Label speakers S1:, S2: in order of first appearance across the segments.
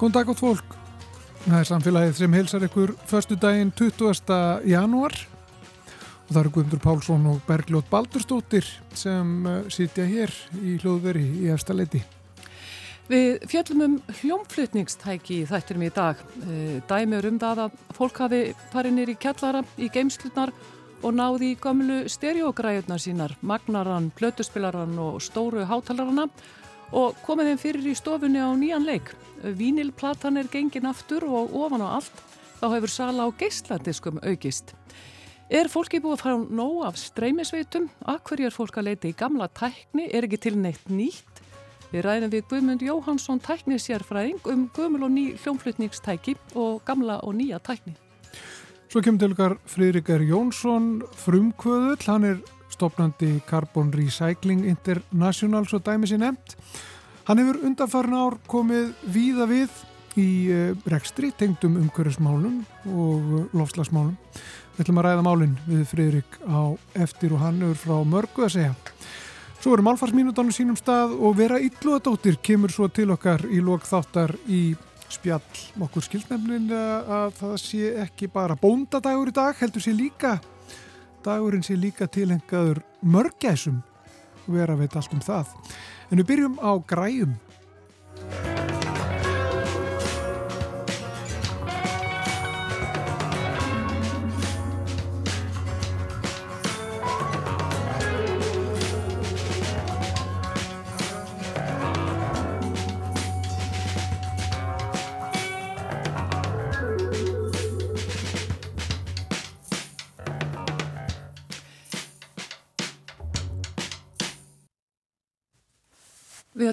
S1: Góðan dag átt fólk. Það er samfélagið sem heilsar ykkur förstu daginn 20. janúar og það eru Guðmundur Pálsson og Bergljótt Baldurstóttir sem eh, sitja hér í hljóðveri í efstaleiti.
S2: Við fjöllum um hljómflutningstæki í þættinum í dag. Eh, Dæmur um það að fólk hafi farið nýri kjallara í geimslunar og náði í gamlu stereogræðunar sínar, magnaran, plötuspilaran og stóru hátalarana og komið þeim fyrir í stofunni á nýjan leik. Vínilplatan er gengin aftur og ofan á allt þá hefur sala á geysladiskum aukist. Er fólki búið að fara nóg af streymisveitum? Akkur er fólk að leita í gamla tækni? Er ekki til neitt nýtt? Við ræðum við Guðmund Jóhansson tæknisjærfræðing um gömul og ný hljómflutningstæki og gamla og nýja tækni.
S1: Svo kemur til okkar Fridrikar Jónsson frumkvöðull, hann er stopnandi Carbon Recycling International svo dæmi sér nefnt. Hann hefur undanfarn ár komið víða við í eh, rekstri, tengdum umhverfismálum og eh, lofslagsmálum. Við ætlum að ræða málinn við Fridrik á eftir og hann hefur frá mörgu að segja. Svo eru málfarsmínutánu sínum stað og vera ylluðadóttir kemur svo til okkar í lok þáttar í spjall okkur skildnefnin að það sé ekki bara bóndadagur í dag, heldur sé líka dagurinn sé líka tilengaður mörgæsum vera veit allt um það. En við byrjum á græum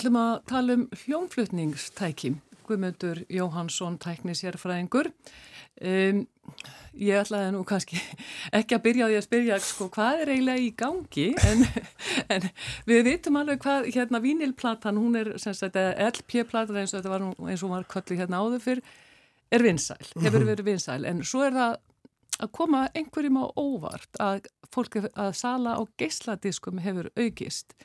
S2: ætlum að tala um hljónflutningstæki. Guðmundur Jóhansson, tæknisjærfræðingur. Um, ég ætlaði nú kannski ekki að byrja á því að spyrja sko, hvað er eiginlega í gangi en, en við vitum alveg hvað hérna vínilplatan, hún er LP-platan eins og þetta var nú, eins og var köllu hérna áður fyrr, er vinsæl, hefur mhm. verið vinsæl en svo er það að koma einhverjum á óvart að fólk að sala á geysladiskum hefur aukist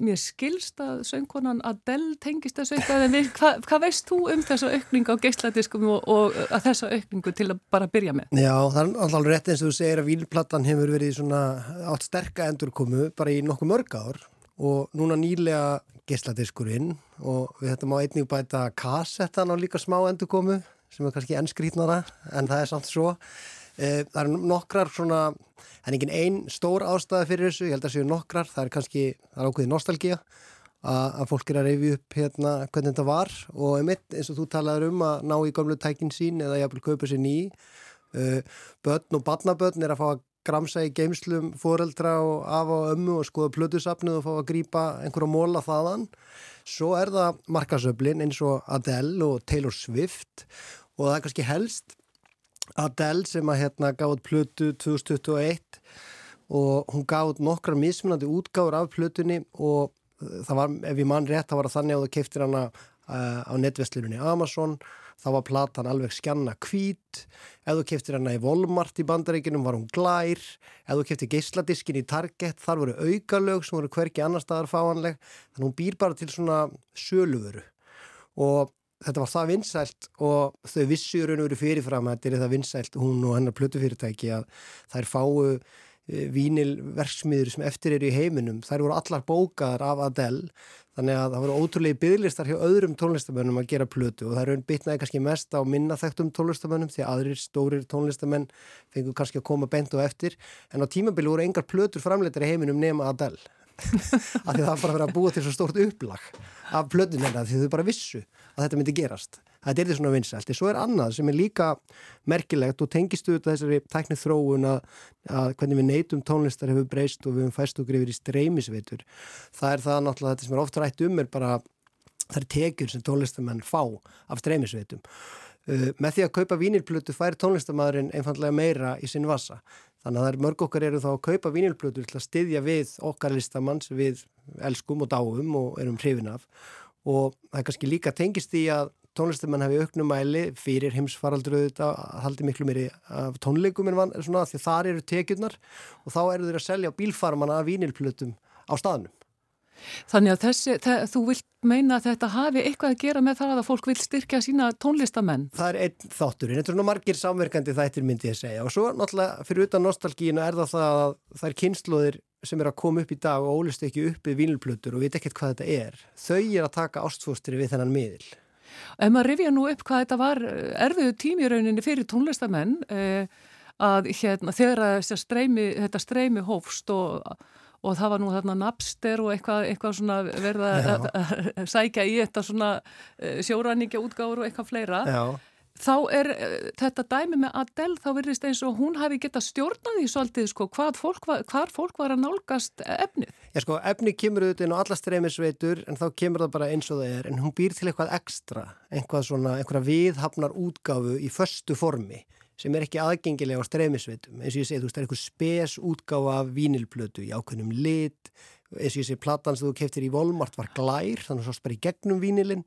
S2: mér skilst að söngkonan Adele tengist þessu eitthvað en hvað hva veist þú um þessa aukningu á geysladiskum og, og að þessa aukningu til að bara byrja með?
S3: Já, það er alltaf rétt eins og þú segir að výlplattan hefur verið svona átt sterka endurkomu bara í nokkuð mörg ár og núna nýlega geysladiskurinn og við hættum á einnig bæta kassettan á líka smá endurkomu sem er kannski ennskrítnara en það er samt svo e, það er nokkrar svona en engin einn stór ástæði fyrir þessu, ég held að séu nokkrar, það er kannski, það er ákveði nostálgíja að fólk er að reyfi upp hérna hvernig þetta var og einmitt eins og þú talaður um að ná í gamlu tækin sín eða jáfnvel kaupa sér ný. Uh, börn og barnabörn er að fá að gramsa í geimslum foreldra og af og ömmu og skoða plötusafnu og fá að grýpa einhverja móla þaðan. Svo er það markasöflin eins og Adele og Taylor Swift og það er kannski helst Adele sem að hérna gáði plötu 2021 og hún gáði nokkra mismunandi útgáður af plötunni og uh, það var, ef ég mann rétt, það var þannig að þú keiftir hana uh, á netvestlunni Amazon, þá var platan alveg skjanna kvít, ef þú keiftir hana í Volmart í bandaríkinum var hún glær, ef þú keiftir geysladiskin í Target, þar voru aukalög sem voru hverki annar staðar fáanleg, þannig hún býr bara til svona söluvöru og þetta var það vinsælt og þau vissu raun og veru fyrirfram að þetta er það vinsælt hún og hennar plötufyrirtæki að þær fáu e, vínilverksmiður sem eftir eru í heiminum. Þær voru allar bókaðar af Adele þannig að það voru ótrúlega bygglistar hjá öðrum tónlistamönnum að gera plötu og það raun bitnaði kannski mest á minnaþægtum tónlistamönnum því að aðrir stórir tónlistamenn fengur kannski að koma bent og eftir. En á tímabili voru engar plötur framleitar í heiminum nema Adele af því það var bara verið að búa til svo stórt upplag af plötunina því þau bara vissu að þetta myndi gerast. Þetta er því svona vinsælt, en svo er annað sem er líka merkilegt og tengist auðvitað þessari tæknið þróun að, að hvernig við neytum tónlistar hefur breyst og við hefum fæst okkur yfir í streymisveitur. Það er það náttúrulega þetta sem er oft rætt um er bara það er tekjur sem tónlistamenn fá af streymisveitum. Uh, með því að kaupa vínilplötu fær tónlistamæðurinn einfallega meira í sinn vasa Þannig að það er mörg okkar eru þá að kaupa vínilblötu til að styðja við okkar listamanns við elskum og dáum og erum hrifin af og það er kannski líka tengist í að tónlistamann hefði auknumæli fyrir heimsfaraldröðu þetta haldi miklu meiri af tónleikum en svona því þar eru tekjurnar og þá eru þeir að selja bílfarmana af vínilblötum á staðnum.
S2: Þannig að þessi, þú vilt meina að þetta hafi eitthvað að gera með það að fólk vil styrkja sína tónlistamenn?
S3: Það er einn þáttur, þetta er svona margir samverkandi þættir myndi ég segja og svo náttúrulega fyrir utan nostalgínu er það það að það er kynnslóðir sem er að koma upp í dag og ólist ekki upp við vínilplötur og veit ekkert hvað þetta er. Þau er að taka ástfóstri við þennan miðil.
S2: Ef maður rifja nú upp hvað þetta var eh, erfiðu tímirauninni fyrir tónlistamenn eh, að hérna, þegar þetta streymi hófst og og það var nú þarna napster og eitthvað, eitthvað svona verða að sækja í þetta svona eh, sjóræningja útgáður og eitthvað fleira. Já. þá er eh, þetta dæmi með Adele þá verðist eins og hún hafi geta stjórnaði svolítið sko hvað fólk var, fólk var að nálgast efnið.
S3: Já sko efnið kemur auðvitað inn á alla streymisveitur en þá kemur það bara eins og það er en hún býr til eitthvað ekstra, eitthvað svona eitthvað viðhafnar útgáfu í förstu formi sem er ekki aðgengilega á streymisveitum. Eins og ég segi, þú veist, það er eitthvað spes útgáfa af vínilplötu í ákveðnum lit. Eins og ég segi, platan sem þú keftir í Volmart var glær, þannig að það sást bara í gegnum vínilin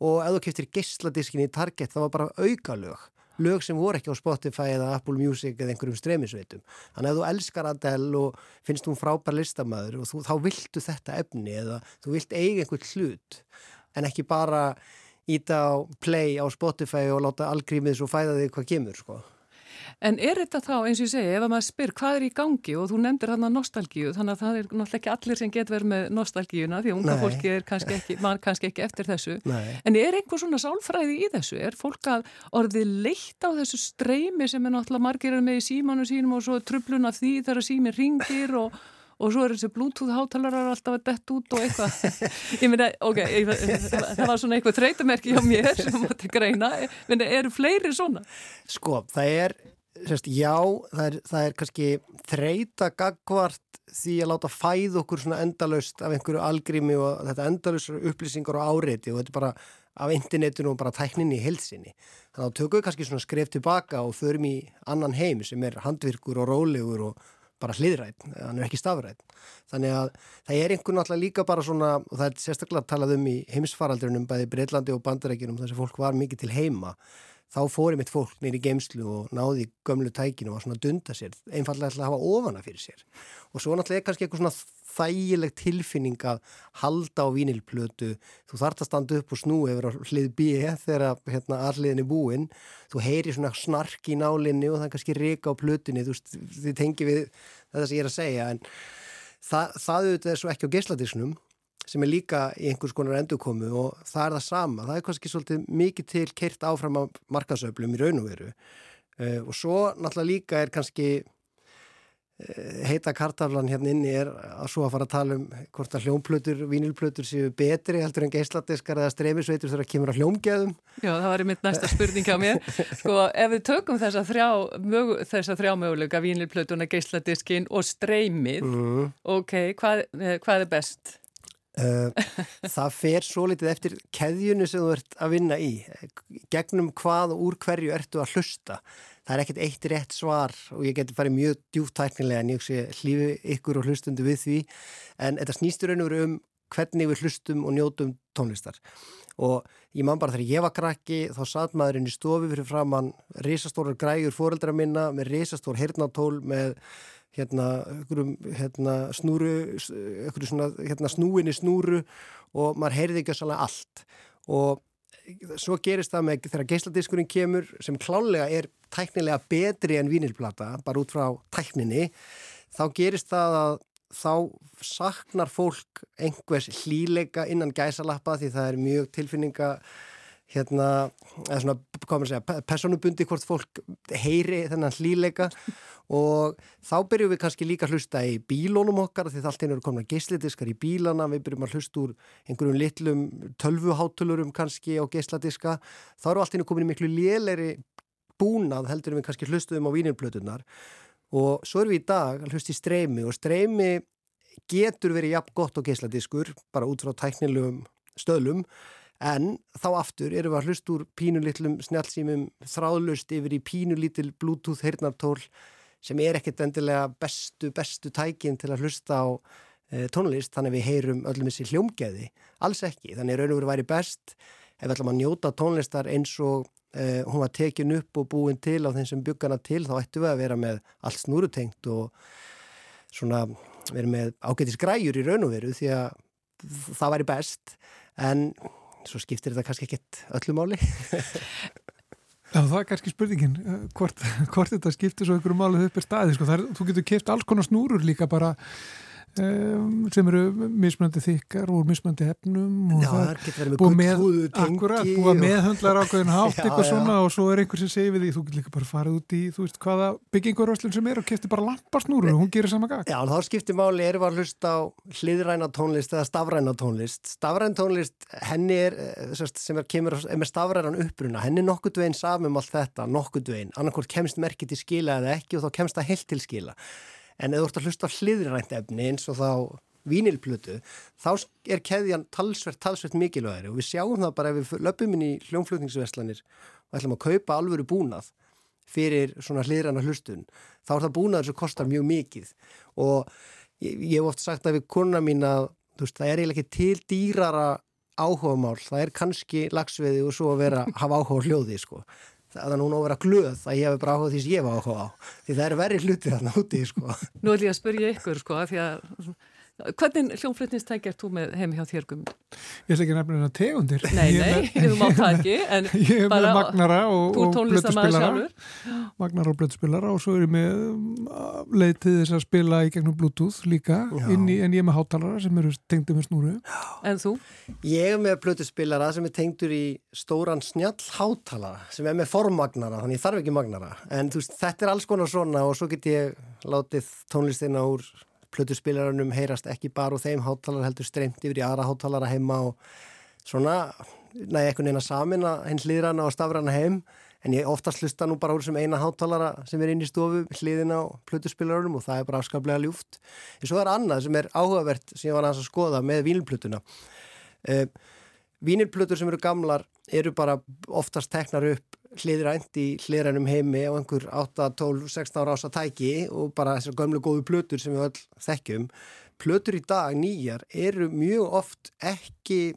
S3: og ef þú keftir geyssladiskin í Target, það var bara auka lög lög sem voru ekki á Spotify eða Apple Music eða einhverjum streymisveitum. Þannig að þú elskar Adele og finnst þú frábær listamæður og þú, þá viltu þetta efni eða þú vilt eiga einhvern hlut. En ekki bara íta á play á Spotify og láta algrímið svo fæða þig hvað kemur sko.
S2: En er þetta þá, eins og ég segi, ef að maður spyr hvað er í gangi og þú nefndir hann að nostalgíu, þannig að það er náttúrulega ekki allir sem get verið með nostalgíuna því að unga Nei. fólki er kannski ekki, kannski ekki eftir þessu. Nei. En er einhver svona sálfræði í þessu? Er fólk að orðið leitt á þessu streymi sem er náttúrulega margir með í símanu sínum og svo trubluna því þegar símin ringir og og svo er þessi bluetooth hátalarar alltaf að dett út og eitthvað ég meina, ok, ég, það var svona eitthvað þreytumerki hjá mér sem mátti greina en eru fleiri svona?
S3: Sko, það er sérst, já, það er, það er kannski þreita gagvart því að láta fæð okkur svona endalust af einhverju algrími og þetta endalust upplýsingar og áreiti og þetta er bara af internetinu og bara tækninni í heilsinni. Þannig að tökum við kannski svona skref tilbaka og förum í annan heim sem er handvirkur og rólegur og bara hliðrætt, hann er ekki stafrætt þannig að það er einhvern veginn líka bara svona, og það er sérstaklega talað um í heimsfaraldrinum, bæði Breitlandi og Bandarækjunum þess að fólk var mikið til heima þá fóri mitt fólk nýri geimslu og náði gömlu tækinu og var svona að dunda sér einfallega að hafa ofana fyrir sér. Og svo náttúrulega er kannski eitthvað svona þægileg tilfinning að halda á vínilplötu. Þú þart að standa upp og snú yfir hlið B þegar hérna, alliðin er búinn þú heyri svona snark í nálinni og það kannski reyka á plötunni þú veist, þið tengi við þetta sem ég er að segja en það, það auðvitað er svo ekki á geisladísnum sem er líka í einhvers konar endurkomu og það er það sama, það er kannski svolítið mikið til keirt áfram á markasöflum í raun og veru uh, og svo náttúrulega líka er kannski Eh, heita kartaflan hérna inni er að svo að fara að tala um hvort að hljómplötur, vínilplötur séu betri heldur en geisladiskar eða streymisveitur þegar það kemur að hljómgeðum.
S2: Já, það var mitt næsta spurning á mér. Sko, ef við tökum þessa þrjá, mög, þessa þrjá möguleika, vínilplötuna, geisladiskin og streymið, mm. ok, hvað, eh, hvað er best?
S3: Uh, það fer svo litið eftir keðjunu sem þú ert að vinna í. Gegnum hvað og úr hverju ertu að hlusta. Það er ekkert eitt rétt svar og ég geti farið mjög djúftæknilega en ég hlýfi ykkur og hlustundu við því. En þetta snýstur veru um hvernig við hlustum og njótum tónlistar. Og ég man bara þegar ég var krakki þá satt maðurinn í stofi fyrir framann risastórar grægur fóreldra minna með risastór hernatól með hérna, hérna snúru svona, hérna, snúinni snúru og maður heyrði ekki svolítið allt. Og svo gerist það með þegar geisladiskurinn kemur sem klálega er tæknilega betri en vínilplata, bara út frá tækninni, þá gerist það að þá saknar fólk einhvers hlíleika innan gæsalappa því það er mjög tilfinninga hérna, eða svona, hvað maður segja, personubundi hvort fólk heyri þennan hlíleika og þá byrjum við kannski líka að hlusta í bílónum okkar því það allt einu eru komin að geisladiskar í bílana, við byrjum að hlusta úr einhverjum litlum tölvuháttulurum kannski á geisladiska, þá eru allt einu komin í miklu léleri búnað heldur við kannski hlustuðum á vínirplötunar og svo erum við í dag að hlusta í streymi og streymi getur verið jafn gott á geisladiskur bara út frá tæknilegum stöðlum En þá aftur erum við að hlust úr pínulítlum snjálfsýmum þráðlust yfir í pínulítil bluetooth heyrnartól sem er ekkert endilega bestu, bestu tækin til að hlusta á e, tónlist þannig við heyrum öllum þessi hljómgeði. Alls ekki, þannig raun og veru væri best ef við ætlum að njóta tónlistar eins og e, hún var tekin upp og búin til á þeim sem byggana til þá ættum við að vera með allt snúrutengt og svona vera með ágætis græjur í raun og veru því að það væri best en svo skiptir þetta kannski ekkit öllu máli.
S1: Já, það er kannski spurningin eh, hvort, hvort þetta skiptir svo einhverju málu upp er staði, sko, er, þú getur kipt alls konar snúrur líka bara sem eru mismöndi þykkar og mismöndi hefnum og
S3: Já,
S1: það
S3: er verið með
S1: akkurat, búið
S3: og...
S1: meðhundlar ákveðin hátt
S3: Já,
S1: eitthvað
S3: já.
S1: svona og svo er einhver sem segir við því þú getur líka bara farið út í, þú veist, hvaða bygginguröslun sem er og kiptir bara lampasnúru og hún gerir sama gag
S3: Já, þá skiptir máli erum við að hlusta á hliðræna tónlist eða stafræna tónlist. Stafræn tónlist, henni er, eh, sem er, kemur, er með stafrænan uppruna, henni er nokkuð dveginn saman um allt þetta, nokkuð dveginn. Annarkvort kemst merkið til skila eða ekki og þá kemst það heilt til skila. En ef þú ert að hlusta hliðrænt efni eins og þá vínilplötu, þá er keðjan talsvert, talsvert mikilvægri og við sjáum það bara ef við löpum inn í hljónflutningsveslanir og ætlum að kaupa alvöru búnað fyrir svona hliðræna hlustun þá er það búnaður sem kostar mjög mikið. Og ég, ég hef oft sagt að við konuna mín að veist, það er eiginlega ekki til dýrara áhugamál, það er kannski lagsveði og svo að vera, hafa áhuga á hljóði sko. Það er núna að vera glöð að ég hef bara áhuga því sem ég hef áhuga á því það er verið hluti þarna úti sko.
S2: Nú ætlum ég að spyrja ykkur sko, því að Hvernig hljónflutnistæk er þú með heim hjá þér gum?
S1: Ég ætla ekki nefnilega tegundir.
S2: Nei,
S1: Ég er
S2: nei, þú má það ekki
S1: Ég er með
S2: bara-
S1: magnara og, og
S2: sjálfur.
S1: Magnara og blötuspilara og svo er ég með um, leið til þess að spila í gegnum bluetooth líka í, en ég er með hátalara sem eru tengdi með snúru.
S2: En þú?
S3: Ég er með plötuspilara sem er tengdur í stóran snjall hátalara sem er með formagnara, þannig ég þarf ekki magnara. En þú veist, þetta er alls konar svona og svo get ég látið tónlistina úr plötuspilaranum heyrast ekki bara úr þeim hátalara heldur streymt yfir í aðra hátalara heima og svona næ ekkert neina samin að hinn hlýðrana og stafrana heim. En ég oftast hlusta nú bara úr sem eina hátalara sem er inn í stofu hliðin á plötuspilaranum og það er bara afskaplega ljúft. En svo er annað sem er áhugavert sem ég var að skoða með vínilplötuna uh, Vínilplötur sem eru gamlar eru bara oftast teknar upp hliðrænt í hliðrænum heimi á einhver 8, 12, 16 ára ása tæki og bara þessar gömlu góðu plötur sem við öll þekkjum. Plötur í dag, nýjar, eru mjög oft ekki,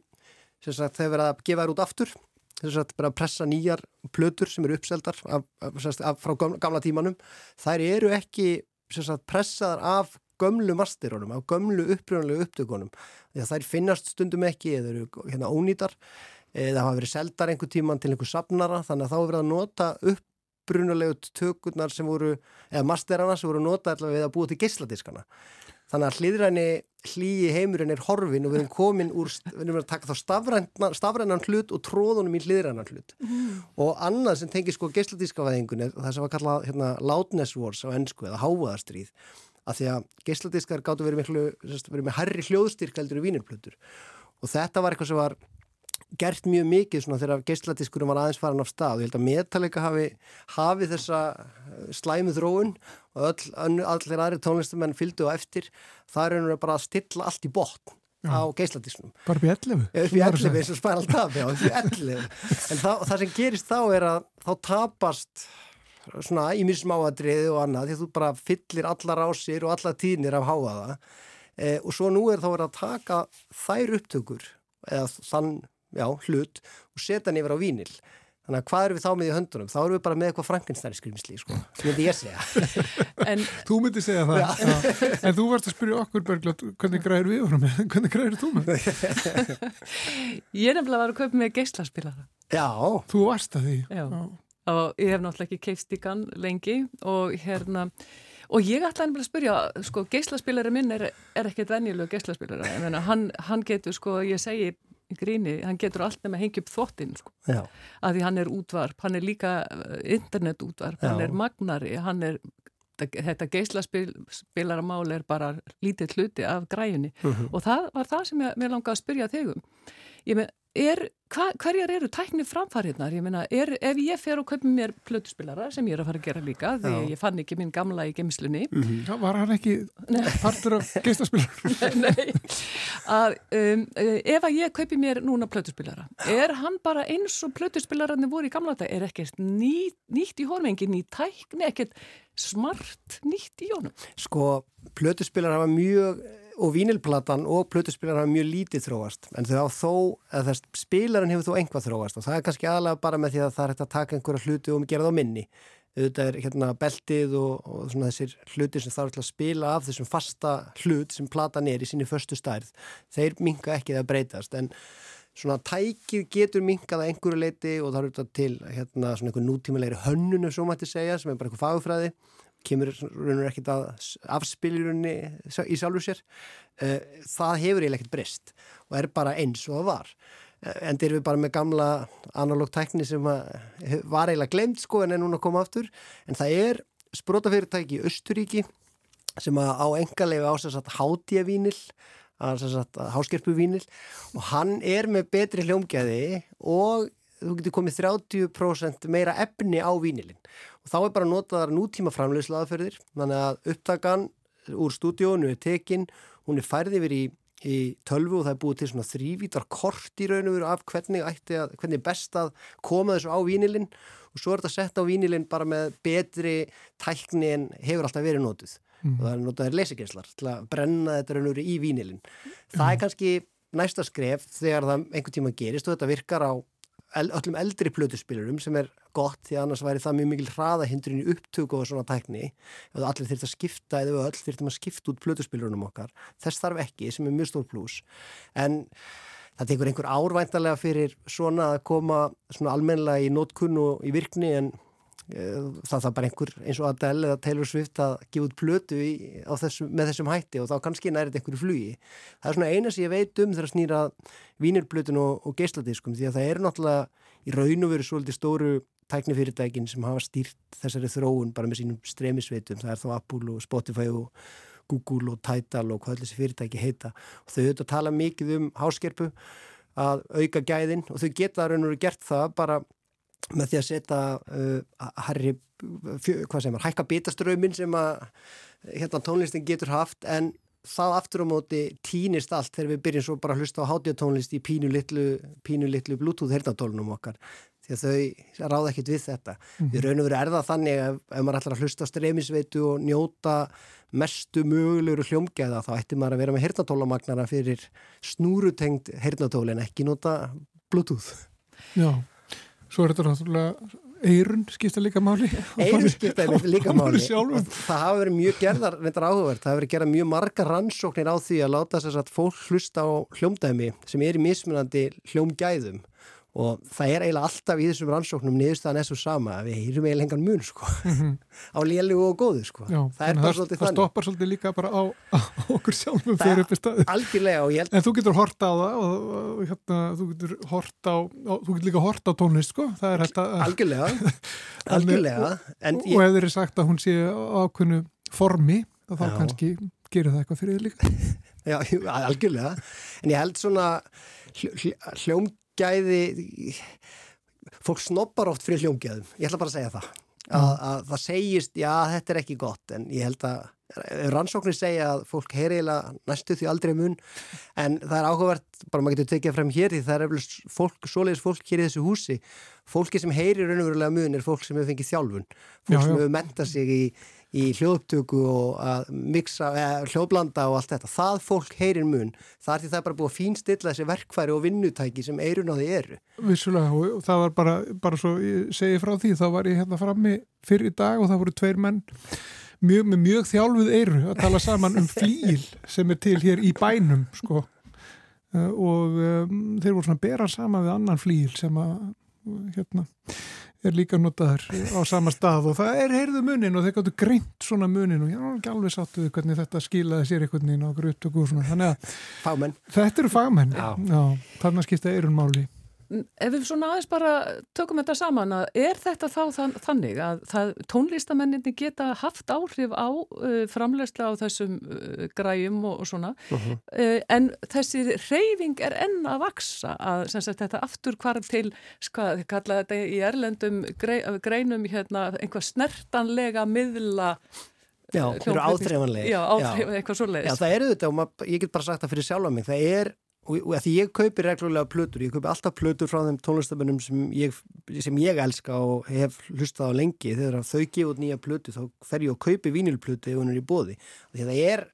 S3: sagt, þeir verða að gefa þær út aftur, sem sagt, bara að pressa nýjar plötur sem eru uppseldar af, af, af, frá gamla, tímanum. Þær eru ekki, sagt, pressaðar af gömlu masterónum, af gömlu upprjónulegu upptökunum. Að þær finnast stundum ekki eða eru hérna ónýtar eða hafa verið seldar einhver tíman til einhver safnara þannig að þá er verið að nota upprunalegu tökurnar sem voru eða masterana sem voru nota allavega við að búa til geisladiskana. Þannig að hlýðræni hlýi heimurinn er horfin og við erum komin úr, við erum að taka þá stafrænan, stafrænan hlut og tróðunum í hlýðrænan hlut. Og annað sem tengir sko geisladiskavæðingunni, það sem var kallað hérna, loudness wars á ennsku eða hávaðastríð, að því að geisladiskar gáttu verið, með herri hljóðstyrk heldur í vínirplötur. Og þetta var eitthvað sem var gert mjög mikið svona þegar geisladiskurum var aðeins farin af stað. Ég held að Metallica hafi, hafi þessa slæmu þróun og öll, allir aðri tónlistamenn fylgdu á eftir. Það er einhverja bara að stilla allt í botn á geisladiskunum.
S1: bara upp í 11
S3: Upp í 11 eins og Spinal Tap, já, upp í 11. En það, það sem gerist þá er að þá tapast svona ímið smáadriði og annað því að þú bara fyllir allar ásir og allar tíðnir af háaða e, og svo nú er þá verið að taka þær upptökur eða þann, já, hlut og setja hann yfir á vínil. Þannig að hvað erum við þá með í höndunum? Þá erum við bara með eitthvað Frankenstein skrimsli, sko, myndi ég segja.
S2: En
S1: Þú myndi segja það já. En þú varst að spyrja okkur Bergljótt hvernig græður við vorum með, hvernig græður þú með
S2: ég er nefnilega var að kaupa með geislaspilara
S3: Já,
S1: Þú varst að því
S2: Já. og ég hef náttúrulega ekki keifst í kann lengi og hérna og ég ætlaði að spyrja, sko, geislaspilari minn er, er ekkert venjulegu meina, hann, hann getur, sko, ég segi í gríni, hann getur allt með að hengja upp þvottinn, sko, að því hann er útvarp, hann er líka uh, internetútvarp, hann er magnari, hann er þetta geislaspilaramál er bara lítið hluti af græjunni.
S3: Mhm.
S2: og það var það sem ég, mér langaði að spyrja þig um. Ég með, er, hva, hverjar eru tækni framfæriðnar, ég meina, er, ef ég fer og kaupi mér plötuspilara sem ég er að fara að gera líka því
S3: Já.
S2: ég fann ekki minn gamla í geimslunni
S1: Já, var hann ekki partur af geistaspilar
S2: Nei, að um, eh, ef að ég kaupi mér núna plötuspilara, er hann bara eins og plötuspilararnir voru í gamla þetta, er ekkert ný, nýtt í honum, engin ný tækni, ekkert smart nýtt í honum.
S3: Sko, plötuspilar hafa mjög, og vínilplatan og plötuspilar hafa mjög lítið þróast, en þau hafa þó, eða þess, spilarinn hefur þó einhvað þróast og það er kannski aðalega bara með því að það er hægt að taka einhverja hluti og gera það á minni. auðvitað er hérna beltið og, og svona þessir hlutir sem þarf að spila af þessum fasta hlut sem platan er í sinni förstu stærð, þeir minga ekki það breytast en svona tækið getur minkað að einhverju leiti og það eru þetta til hérna svona einhver mætti segja sem er bara einhver fagfræði kemur raunur ekkert að afspiljurunni í sjálfur sér. Eh, það hefur eiginlega ekkert breyst og er bara eins og það var. Eh, en þeir eru bara með gamla analóg tækni sem var eiginlega glemt sko en er núna að koma aftur. En það er sprótafyrirtæki í Östuríki sem á engalega ásast að hátja vínil háskerpu vínil og hann er með betri hljómgæði og þú getur komið 30% meira efni á vínilin og þá er bara notaðar nútíma framleyslaðaferðir þannig að upptakan úr stúdíónu er tekin, hún er færði yfir í, í tölvu og það er búið til svona þrývítar kort í raun og veru af hvernig, að, hvernig best að koma þessu á vínilin og svo er þetta sett á vínilin bara með betri tækni en hefur alltaf verið notuð mm. og það er notaður leysigenslar til að brenna þetta raun og veru í vínilin. Það er kannski næsta skref þegar það einhvern tíma gerist og þetta virkar á öllum eldri plötuspilurum sem er gott því annars væri það mjög mikil hraðahindrin í upptöku og svona tækni. Eða allir þurft að skipta eða öll þurftum að skipta út plötuspilurunum okkar. Þess þarf ekki sem er mjög stór pluss en það tekur einhver árvæntalega fyrir svona að koma svona almenlega í nótkunn og í virkni en það það bara einhver eins og Adele eða Taylor Swift að gefa út plötu í, þessum, með þessum hætti og þá kannski nærið einhverju flugi. Það er svona eina sem ég veit um þegar að snýra vínirplötun og, og geisladiskum því að það er náttúrulega í raun og veru svolítið stóru tæknifyrirtækin sem hafa stýrt þessari þróun bara með sínum stremisveitum. Það er þá Apple og Spotify og Google og Tidal og hvað þessi fyrirtæki heita og þau auðvitað tala mikið um háskerpu að auka gæðin og þau geta raun og veru gert það bara með því að setja uh, herri, hvað segir maður, hækka bitaströmin sem að hérna tónlistin getur haft en það aftur á móti týnist allt þegar við byrjum svo bara að hlusta á hátjatónlist í pínu litlu, pínu litlu bluetooth hernatólunum okkar því að þau ráða ekkit við þetta. Mm -hmm. Við raun og veru erða þannig ef, ef maður ætlar að hlusta streymisveitu og njóta mestu mögulegur hljómgeða þá ættir maður að vera með hernatólamagnara fyrir snúrutengt hernatól en ekki nota bluetooth.
S1: Já. Svo er þetta náttúrulega eirun skipta líka máli.
S3: Eirun skipta líka máli. Það hafa verið mjög gerðar, reyndar áhugverð, það hafa verið gerað mjög marga rannsóknir á því að láta þess að fólk hlusta á hljómdæmi sem er í mismunandi hljómgæðum og það er eiginlega alltaf í þessum rannsóknum niðurstaðan svo sama að við hýrum eiginlega engan mun sko. Mm -hmm. á lélu og góðu sko.
S1: Já, það er bara svolítið þannig. það stoppar svolítið líka bara á, á okkur sjálfum fyrir uppi staði
S3: held...
S1: en þú getur horta á það og, og hérna, þú getur horta á, á þú getur líka horta á tónlist sko.
S3: Þetta, algjörlega, algjörlega.
S1: En, og, og ef þeir eru sagt að hún sé ákveðnu formi þá Já. kannski gerir það eitthvað fyrir þið líka.
S3: Já, algjörlega. En ég held svona hljóm gæði fólk snobbar oft fyrir hljómgæðum. Ég ætla bara að segja það. Að, að það segist, já þetta er ekki gott en ég held að rannsóknir segja að fólk heyriðilega næstu því aldrei mun en það er áhugavert, bara maður getur tekið frem hér því það er fólk, svoleiðis fólk hér í þessu húsi. Fólki sem heyrir raunverulega mun er fólk sem hefur fengið þjálfun. Fólk já, já. sem hefur mentað sig í, í hljóðtöku og að mixa, eða, hljóðblanda og allt þetta. Það fólk heyrir mun. Það er því það er bara búið að fínstilla þessi verkfæri og vinnutæki sem eirun á því eru.
S1: Vissulega og það var bara, bara svo ég segi frá því, þá var ég hérna frammi fyrir í dag og það voru tveir menn mjög, með mjög þjálfuð eiru að tala saman um flíl sem er til hér í bænum sko uh, og um, þeir voru svona að bera saman við annan flíl sem að hérna er líka notaður á sama stað og það er heyrðu munin og þeir gáttu greint svona munin og ég er ekki alveg sattuð hvernig þetta skilaði sér einhvern veginn á upptöku og svona þannig að
S3: fagmenn.
S1: þetta eru fagmenn Já. Já, þarna skipta eirun máli
S2: Ef við svona aðeins bara tökum þetta saman að er þetta þá þann, þannig að það, tónlistamenninni geta haft áhrif á uh, framlegsla á þessum uh, græjum og, og svona uh -huh. uh, en þessi reyfing er enn að vaksa að sagt, þetta aftur hvarf til hvað kallaði þetta í erlendum grei, greinum hérna einhvað snertanlega miðla
S3: Já, það eru áþreifanlega
S2: Já, áþreifanlega, eitthvað svo leiðis
S3: Já, það eru þetta og maður, ég get bara sagt það fyrir sjálf á mig það er og, og því ég kaupi reglulega plötur, ég kaupi alltaf plötur frá þeim tónlistabennum sem ég, sem ég elska og hef hlustað á lengi. Þegar þau gefa út nýja plötu þá fer ég að kaupi vínilplötu ef hún er í bóði því það er,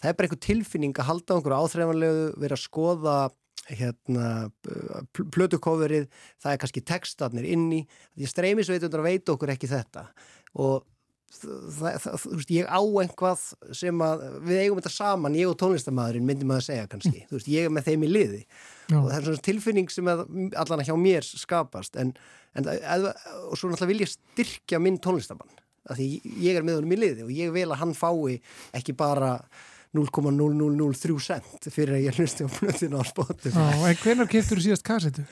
S3: það er bara einhver tilfinning að halda einhverju áþreifanlegu, vera að skoða hérna plötukóverið, það er kannski textarnir inni, því streymisveitundur veit okkur ekki þetta. Og það, það, veist, ég á einhvað sem að við eigum þetta saman, ég og tónlistamæðurinn myndi maður að segja kannski, mm. veist, ég er með þeim í liði Já. og það er svona tilfinning sem að, allan að hjá mér skapast en, en eða, og svo náttúrulega vil ég styrkja minn tónlistamann, af því ég er með honum í liði og ég vil að hann fái ekki bara 0,0003 cent fyrir að ég hlusti á plötinu á spotinu.
S1: Já, en hvernig keftur þú síðast kassetu?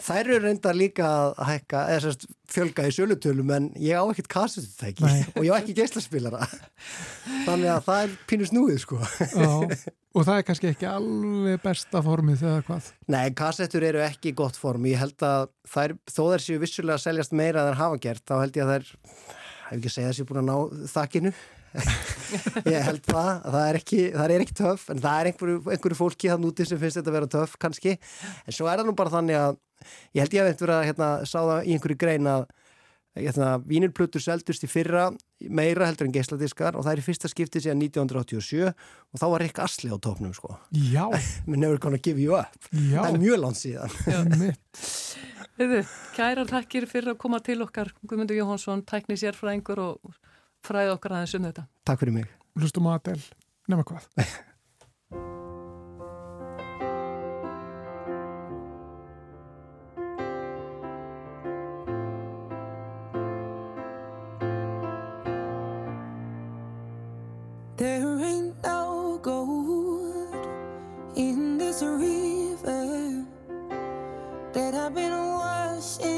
S3: Þær eru reynda líka að hækka, eða sérst fjölga í sölutölum en ég á ekkert kassetutæki og ég á ekki geislaspilara þannig að það er pínu snúið sko.
S1: Já, og það er kannski ekki alveg besta formið þegar hvað?
S3: Nei, kassetur eru ekki gott form, ég held að þær, þó þær séu vissulega að seljast meira en þær hafa gert, þá held ég að þær, hef ekki segjað að séu búin að ná þakkinu. Ég held það, það er ekki, það er ekki töff en það er einhverju, einhverju fólki þann úti sem finnst þetta að vera töff kannski. En svo er það nú bara þannig að ég held ég að þetta að hérna, sá það í einhverju grein að hérna, vínilplutur seldust í fyrra meira heldur en geisladiskar og það er í fyrsta skipti síðan 1987 og þá var Rick Astley á tóknum sko
S1: Já
S3: Never gonna give you up Já. Það er mjög langt síðan
S2: Þau, kærar takkir fyrir að koma til okkar Guðmundur Jóhansson, tækni sérfræðingur og fræði okkar aðeins um þetta.
S3: Takk fyrir mig.
S1: Hlustum að Adel, nema hvað.
S4: this river that I've been washing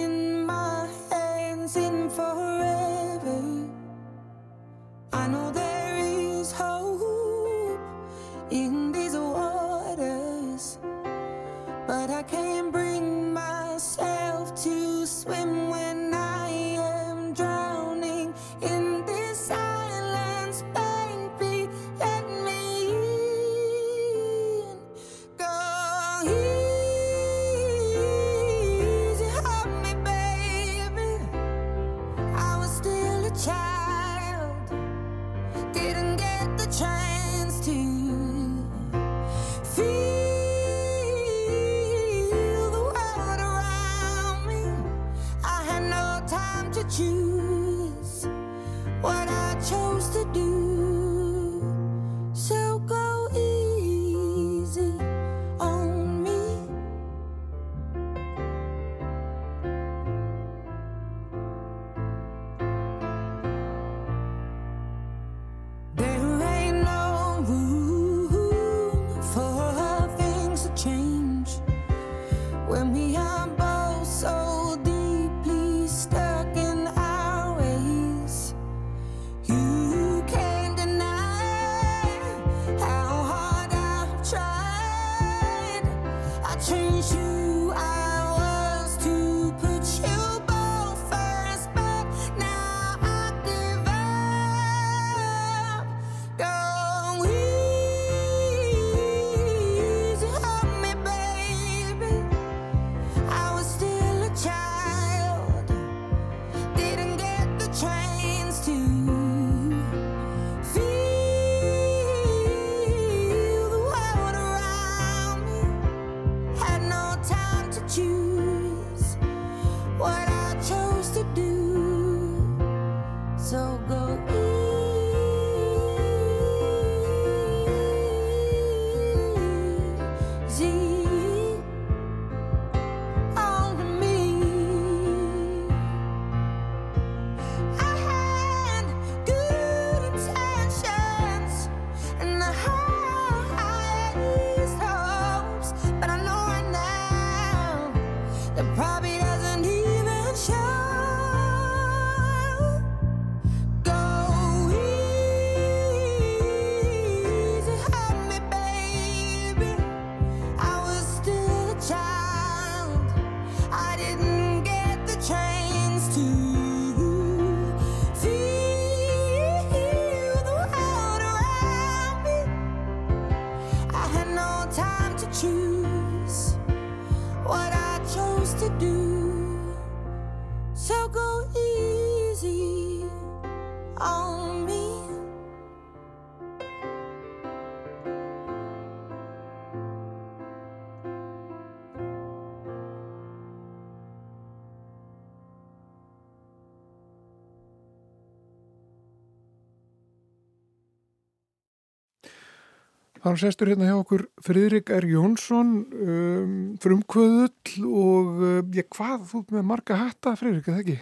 S1: Hann sestur hérna hjá okkur Friðrik R. Jónsson, um, frumkvöðull og um, ég, hvað, þú með marga hatta, Friðrik, eða ekki?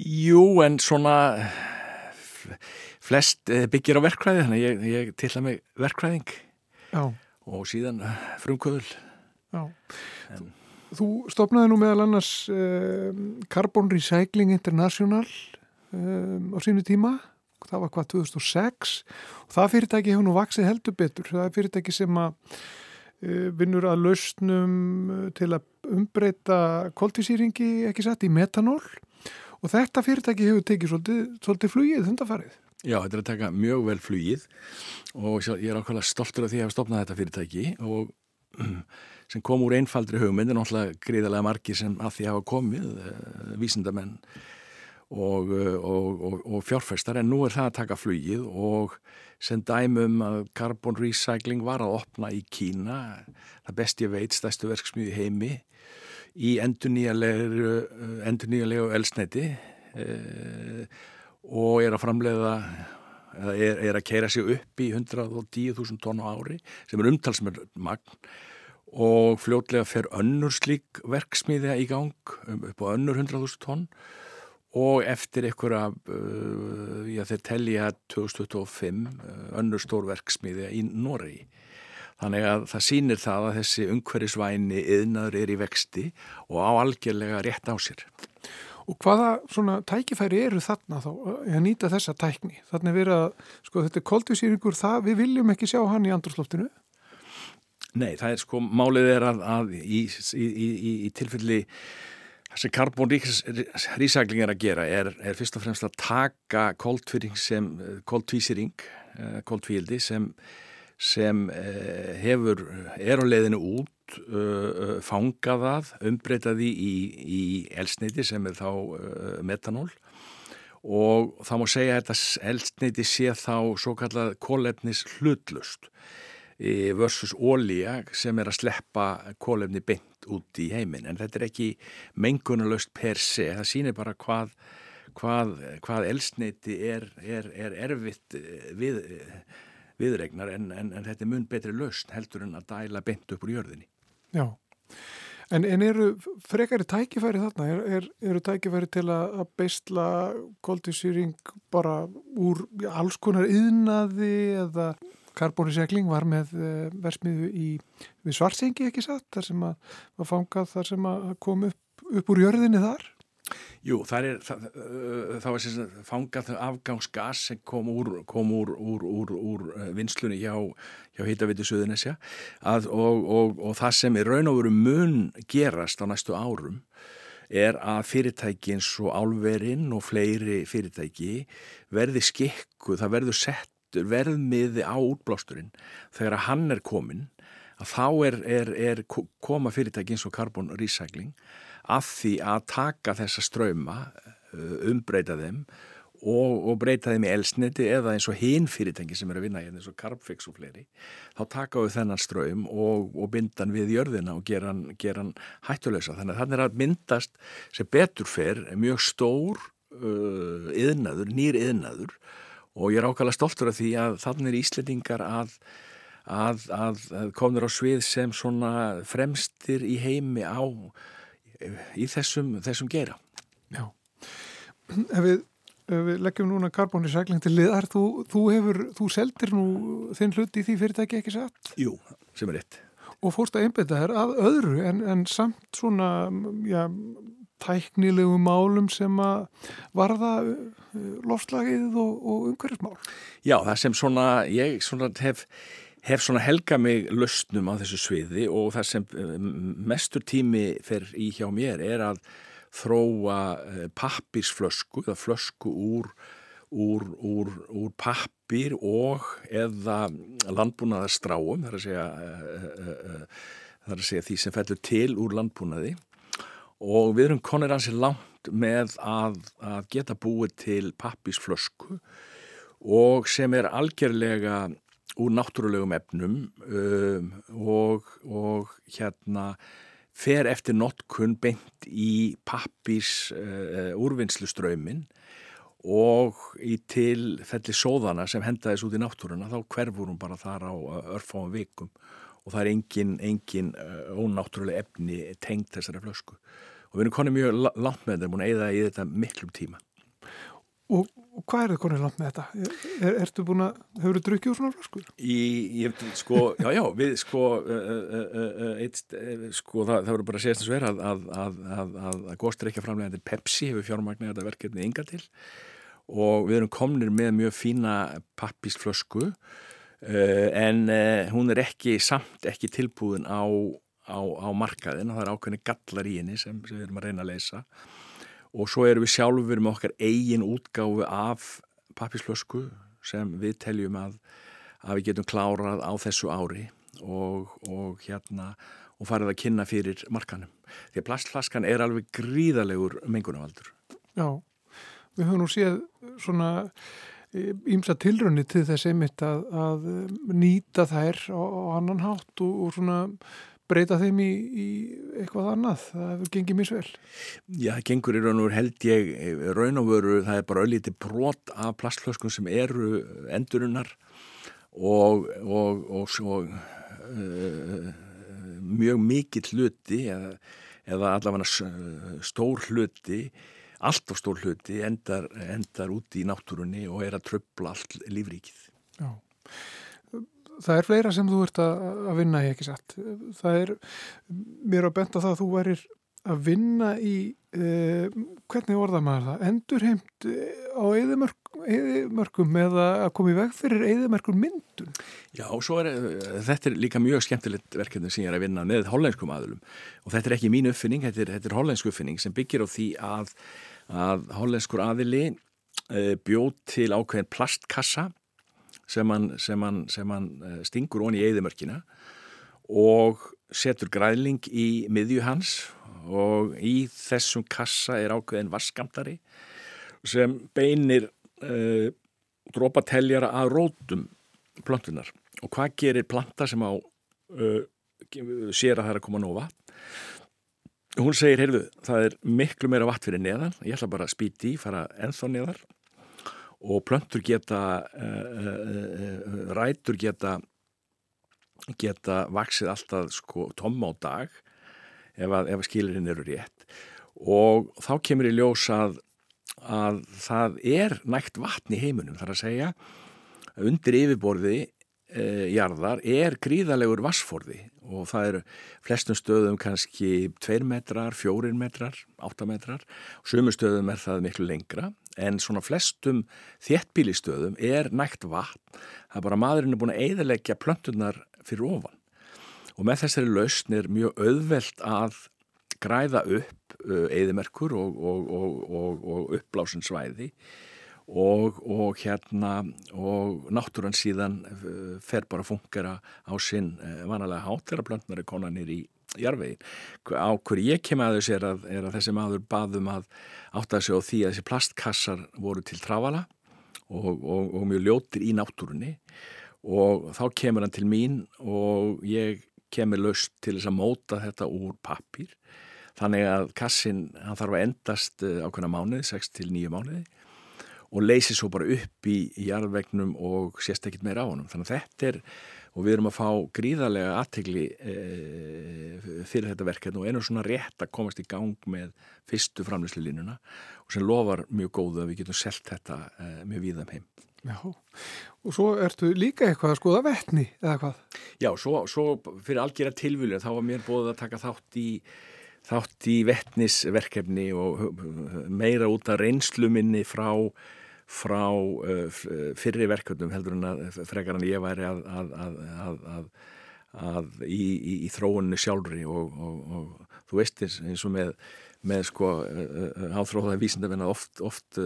S5: Jú, en svona flest eh, byggir á verkræði, þannig ég, ég til að mig verkræðing
S1: Já,
S5: og síðan eh, frumkvöðul.
S1: já. Þú, þú stopnaði nú meðal annars um, Carbon Recycling International um, á sínu tíma, það var hvað 2006 og það fyrirtæki hefur nú vaksið heldur betur. Það er fyrirtæki sem að uh, vinnur að lausnum uh, til að umbreyta koltvísýringi, ekki satt, í metanól. Og þetta fyrirtæki hefur tekið svolítið, svolítið flugið hundafarið.
S5: Já, þetta er að taka mjög vel flugið. Og ég er ákveðlega stoltur af því að hafa stopnað þetta fyrirtæki. Og sem kom úr einfaldri hugmynd en náttúrulega gríðarlega margir sem að því hafa komið, uh, vísindamenn uh, og, og, og fjárfestar en nú er það að taka flugið og sem dæmum að Carbon Recycling var að opna í Kína, það best ég veit, stærstu verksmiði heimi í endurnýjalegu endurnýjalegu elsneti uh, og er að framleiða eða er, er að keira sig upp í 110.000 tonn á ári sem er umtalsmör magn og fljótlega fer önnur slík verksmiðja í gang um, upp á önnur 100.000 tonn og eftir einhverja, uh, já þeir telja 2025 uh, önnur stór verksmiðja í Noregi. Þannig að það sýnir það að þessi umhverfisvæni yðnaður er í vexti og á algjörlega rétt á sér.
S1: Og hvaða svona tækifæri eru þarna þá eh, að nýta þessa tækni? Þannig að, sko þetta er koltvísýringur, það, við viljum ekki sjá hann í andrúrsloftinu.
S5: Nei, það er sko, málið er að, að í, í, í, í tilfelli það sem karbon rísækling er að gera er, er fyrst og fremst að taka koltvíring sem, koltvísýring, koltvíildi sem, sem eh, hefur, er á leiðinu út, uh, fanga það, umbreyta því í, í elsneiti sem er þá metanól. Og það má segja að þetta elsneiti sé þá svo kallað kólefnis hlutlust versus ólíja sem er að sleppa kólefni beint út í heiminn en þetta er ekki mengunarlaust per se, það sýnir bara hvað, hvað, hvað elsneiti er, er, er erfitt við, viðregnar en, en, en þetta er mun betri laust heldur en að dæla beint upp úr jörðinni.
S1: Já, en, en eru frekari tækifæri þarna? Er, er, eru tækifæri til að, beistla koltvísýring bara úr alls konar yðnaði eða karbónisekling var með uh, versmiðu í við Svarsengi ekki satt, þar sem að var fangað þar sem að kom upp, upp úr jörðinni þar?
S5: Jú, það er, það, það var sem fangað afgangsgas sem kom úr, kom úr, úr, úr, úr vinslunni hjá, hjá Hittaviti Suðunesja og, og, og það sem er raun og veru mun gerast á næstu árum er að fyrirtæki eins og álverinn og fleiri fyrirtæki verði skikku, það verður sett verðmiði á útblásturinn þegar að hann er komin að þá er, er, er koma fyrirtæki eins og Carbon Recycling að því að taka þessa ströyma umbreyta þeim og, og breyta þeim í elsniti eða eins og hinn fyrirtæki sem er að vinna eins og Carbfix og fleiri þá taka við þennan ströym og, og binda hann við jörðina og gera hann, gera hann hættulösa þannig að þannig er að myndast sem betur fer mjög stór uh, yðnaður, nýr yðnaður og ég er ákvæmlega stoltur af því að þannig er Íslendingar að, að, að, að komður á svið sem svona fremstir í heimi á í þessum, þessum gera.
S1: Já, ef við, ef við leggjum núna karbónisækling til liðar, þú, þú hefur, þú seldir nú þinn hlut í því fyrirtæki ekki satt?
S5: Jú, sem er rétt.
S1: Og fórst að einbeta þér að öðru en, en samt svona, já, tæknilegu málum sem að varða lofslagið og, og umhverfismál.
S5: Já, það sem svona, ég svona hef, hef svona helga mig lausnum á þessu sviði og það sem mestur tími fer í hjá mér er að þróa pappirsflösku, eða flösku úr, úr, úr, úr pappir og eða landbúnaðarstráum, það er að segja, það er að segja því sem fellur til úr landbúnaði. Og við erum konir ansið langt með að, að geta búið til pappisflösku og sem er algjörlega úr náttúrulegum efnum um, og, og hérna fer eftir notkun beint í pappis uh, úrvinnsluströymin og í tilfelli sóðana sem hendaðis út í náttúruna þá hverfur hún bara þar á örfáum vikum og það er engin, engin uh, ónáttúrulega efni tengt þessari flösku og við erum konið mjög la- langt með þetta, að eyða í þetta miklum tíma.
S1: Og, og hvað er þið konið langt með þetta? Er, ertu búin að, hefur þú drukkið úr svona flösku?
S5: Í, ég, sko, já, já, við, sko, uh, uh, uh, eitt, sko, það, það voru bara að segja þess að vera að, að, góstreikja framlegandi Pepsi hefur fjármagnið þetta verkefni ynga til og við erum komnir með mjög fína pappisflösku en hún er ekki samt ekki tilbúin á, á, á markaðin og það er ákveðni gallar í henni sem, sem við erum að reyna að leysa og svo erum við sjálfur með okkar eigin útgáfu af pappisflösku sem við teljum að, að við getum klárað á þessu ári og, og hérna og farið að kynna fyrir markanum. Því að plastflaskan er alveg gríðalegur mengunavaldur.
S1: Já, við höfum nú séð svona ímsa tilrönni til þess einmitt að, að nýta þær á, á annan hátt og, og svona breyta þeim í, í eitthvað annað. Það hefur gengið mjög svel.
S5: Já, það gengur í raun og veru held ég raun og veru, það er bara öllítið brot af plastflöskum sem eru endurunnar og, og, og svo uh, mjög mikill hluti eða, eða allavega stór hluti alltaf stór hluti endar, endar út í náttúrunni og er að tröfla allt lífríkið.
S1: Já. Það er fleira sem þú ert að, að vinna í ekki satt. Það er mér að benda það að þú værir að vinna í, eh, hvernig orða maður það, endurheimt eh, á eðimörkum eða að koma í veg fyrir eðimörkur myndun.
S5: Já, er, eh, þetta er líka mjög skemmtilegt verkefni sem ég er að vinna með hollenskum aðlum og þetta er ekki mín uppfinning, þetta er, þetta er hollensk uppfinning sem byggir á því að, að hollenskur aðili e, bjóð til ákveðin plastkassa sem hann, sem hann, sem hann eh, stingur onni í eðimörkina og setur græðling í miðju hans og í þessum kassa er ákveðin vaskamtari sem beinir uh, drópateljara að rótum plöntunar og hvað gerir planta sem á uh, sér að það er að koma nóg vatn? Hún segir, heyrðu, það er miklu meira vatn fyrir neðan, ég ætla bara að spýti í fara ennþá neðar og plöntur geta uh, uh, rætur geta geta vaksið alltaf sko tomma á dag ef að, að skilirinn eru rétt. Og þá kemur í ljós að, að það er nægt vatn í heiminum þar að segja undir yfirborði e, jarðar er gríðalegur vassforði og það eru flestum stöðum kannski 2 metrar, 4 metrar, 8 metrar. Og sömu stöðum er það miklu lengra en svona flestum þéttbílistöðum er nægt vatn. Það er bara maðurinn er búin að eiðilegja plöntunar fyrir ofan. Og með þessari lausn er mjög auðvelt að græða upp eðimerkur og, og, og, og uppblásin svæði og hérna og náttúran síðan uh, fer bara að fungera á sinn uh, vanalega hátt þegar plöntnar er konanir í jarvegin. Á hverju ég kem að þess er að, er að þessi maður baðum að átta sig á því að þessi plastkassar voru til trafala og mjög ljótir í náttúrunni. Og þá kemur hann til mín og ég kemur löst til þess að móta þetta úr pappir þannig að kassin, hann þarf að endast ákveðna mánuði, 6 til 9 mánuði og leysi svo bara upp í, í jarðvegnum og sést ekkit meira á honum. Þannig að þetta er, og við erum að fá gríðarlega aðtegli e, fyrir þetta verkefni og einu svona rétt að komast í gang með fyrstu framlýslu línuna og sem lofar mjög góðu að við getum selt þetta e, mjög víðam heim.
S1: Já, og svo ertu líka eitthvað að skoða vettni eða hvað?
S5: Já, svo, svo fyrir algjörða tilvílu þá var mér bóðið að taka þátt í þátt í vettnisverkefni og meira út af reynsluminni frá, frá uh, fyrri verkefnum heldur en að frekar en ég væri að, að, að, að í, í, í þróunni sjálfri og, og, og þú veist eins og með, með sko uh, áþróðaði vísindamenn að oft, oft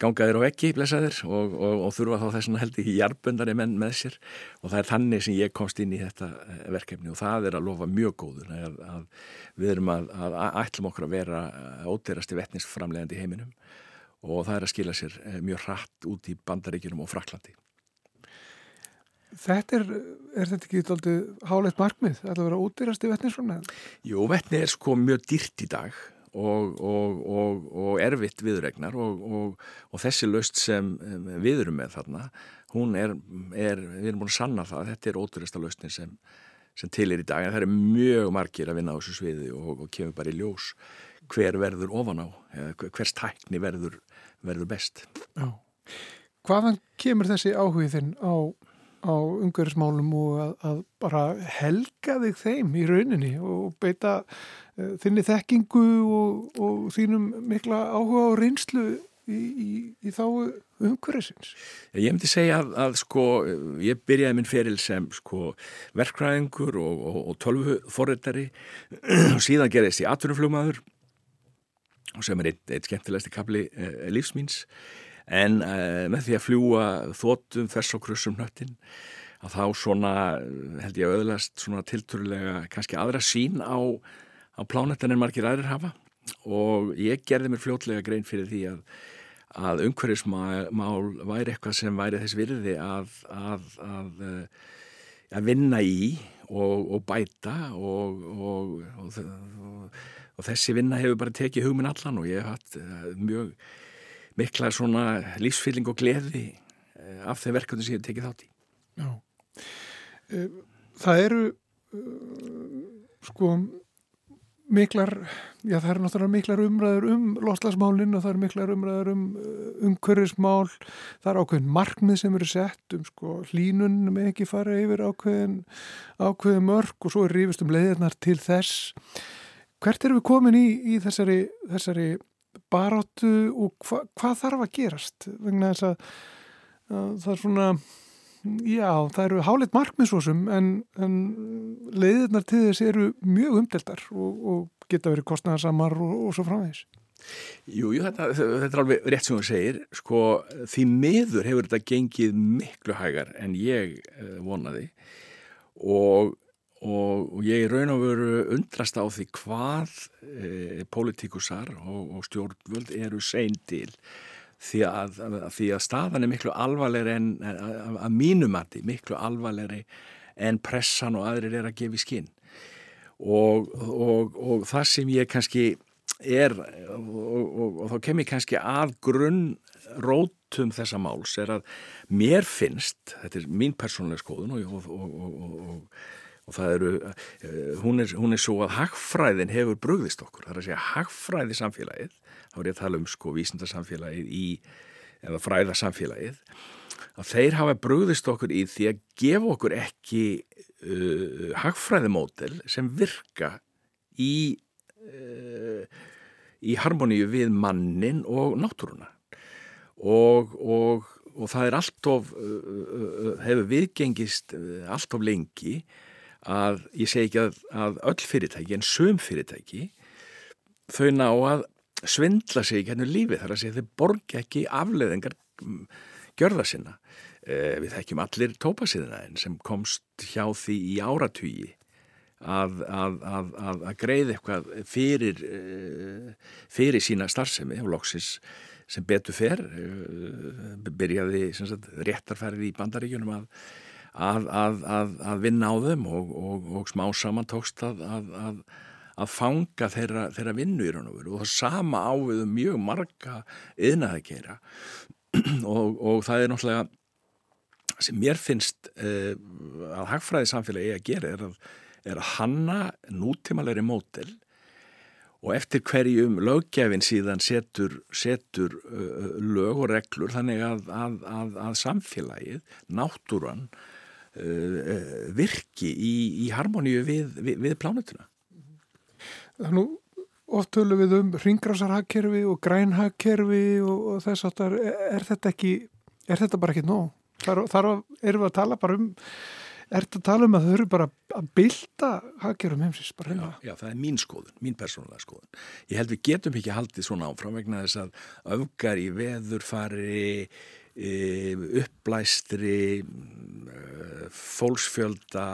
S5: gangaðir á ekki, blessaðir og, og, og þurfa þá þess að held ekki jarbundari menn með sér. Og það er þannig sem ég komst inn í þetta verkefni og það er að lofa mjög góður að, að við erum að, að ætlum okkur að vera óteirasti vettnisframlegandi í heiminum og það er að skila sér mjög hratt út í bandaríkjunum og Fraklandi.
S1: Þetta er, er þetta ekki alltaf hálegt markmið að vera óteirasti vettnisframlegandi?
S5: Jú, vettni er sko mjög dýrt í dag og, og, og, og erfitt viðregnar og, og þessi löst sem em, við erum með þarna, hún er, er við erum búin að sanna það að þetta er ótrúista löstin sem, sem til er í dag en það er mjög margir að vinna á þessu sviði og kemur bara í ljós hver verður ofan á, hvers tækni verður, verður best.
S1: Já. Hvaðan kemur þessi áhugið þinn á, á umhverfismálum og að, að bara helga þig þeim í rauninni og beita uh, þinni þekkingu og, og þínum mikla áhuga og reynslu í, í, í þá umhverfisins?
S5: Ég myndi segja að, að sko, ég byrjaði minn feril sem sko, verkfræðingur og, og, og tölvuforritari og síðan gerðist ég atvinnuflugmaður og sem er eitt, eitt skemmtilegsti kapli eh, lífsmíns en eh, með því að fljúa þóttum þess og krussum hnöttin að þá svona eh, held ég að öðlast svona tilturlega kannski aðra sín á, á plánetan en margir aðrir hafa. Og ég gerði mér fljótlega grein fyrir því að að umhverfismál væri eitthvað sem væri þess virði að, að, að, eh, að vinna í og, og bæta og, og, og, og þessi vinna hefur bara tekið hugminn allan og ég hef hatt eh, mjög mikla svona lífsfylling og gleði eh, af þeim verkefni sem ég hef tekið þátt í.
S1: Já. Eh, Það eru sko miklar, já það eru náttúrulega miklar umræður um loslasmálinn og það eru miklar umræður um umhverfismál, það eru ákveðin markmið sem eru sett um sko hlínun með ekki fara yfir ákveðin ákveðin mörg og svo er rífist um leiðirnar til þess. Hvert erum við komin í, í þessari, þessari baráttu og hva, hvað þarf að gerast? Vegna þess að, að það er svona Já, það eru háleitt markmið svo sem en, en leiðirnar til þess eru mjög umdeltar og, og geta verið kostnæðarsamar og, og svo framvegis.
S5: Jú, jú þetta, þetta er alveg rétt sem þú segir. Sko, því miður hefur þetta gengið miklu hægar en ég uh, vonaði og, og, ég í raun og veru undrast á því hvað uh, pólitíkusar og, og stjórnvöld eru sein til. Því að, að, því að staðan er miklu alvarlegri en að, að mínumati miklu alvarlegri en pressan og aðrir er að gefa í skinn og, og, og það sem ég kannski er og, og, þá kem ég kannski að grunn rótum þessa máls er að mér finnst, þetta er mín persónuleg skoðun og og það eru, hún er, hún er svo að hagfræðin hefur brugðist okkur, það er að segja hagfræði samfélagið, þá er ég að tala um sko vísindarsamfélagið í, eða fræðarsamfélagið, að þeir hafa brugðist okkur í því að gefa okkur ekki uh, hagfræðimódel sem virka í, uh, í harmoníu við mannin og náttúruna. Og, og, og það er alltof, uh, hefur viðgengist alltof lengi að ég segi ekki að, að öll fyrirtæki en sum fyrirtæki þau ná að svindla sig ekki hennu lífi þar að segja þau borgi ekki afleðingar gjörða sinna. Eh, við þekkjum allir tópasiðina sem komst hjá því í áratugi að, að, að, að greið eitthvað fyrir, fyrir sína starfsemi og loksis sem betur fer byrjaði sagt, réttarferði í bandaríkjunum að Að, að, að, að vinna á þeim og, og, og smá saman tókst að, að fanga þeirra, þeirra vinnu í raun og veru. Og það sama ávið um mjög marga yðnaði að gera og, og það er náttúrulega sem mér finnst eh, að hagfræði samfélagi að gera er, er að hanna nútímalegri mótel og eftir hverjum löggefin síðan setur, setur uh, lög og reglur þannig að samfélagið, náttúran virki í, í harmoníu við, við, við plánutuna.
S1: Nú oft tölum við um ringrásarhagkerfi og grænhagkerfi og, og þess að er, þetta ekki, er þetta bara ekki nóg? Þar, þar erum við að tala bara um, er þetta að tala um að þau eru bara að bylta hagkerfum heimsins bara
S5: já, já, það er mín skoðun, mín persónulega skoðun. Ég held við getum ekki haldið svona áfram vegna þess að öfgar í veður fari uppblæstri fólksfjölda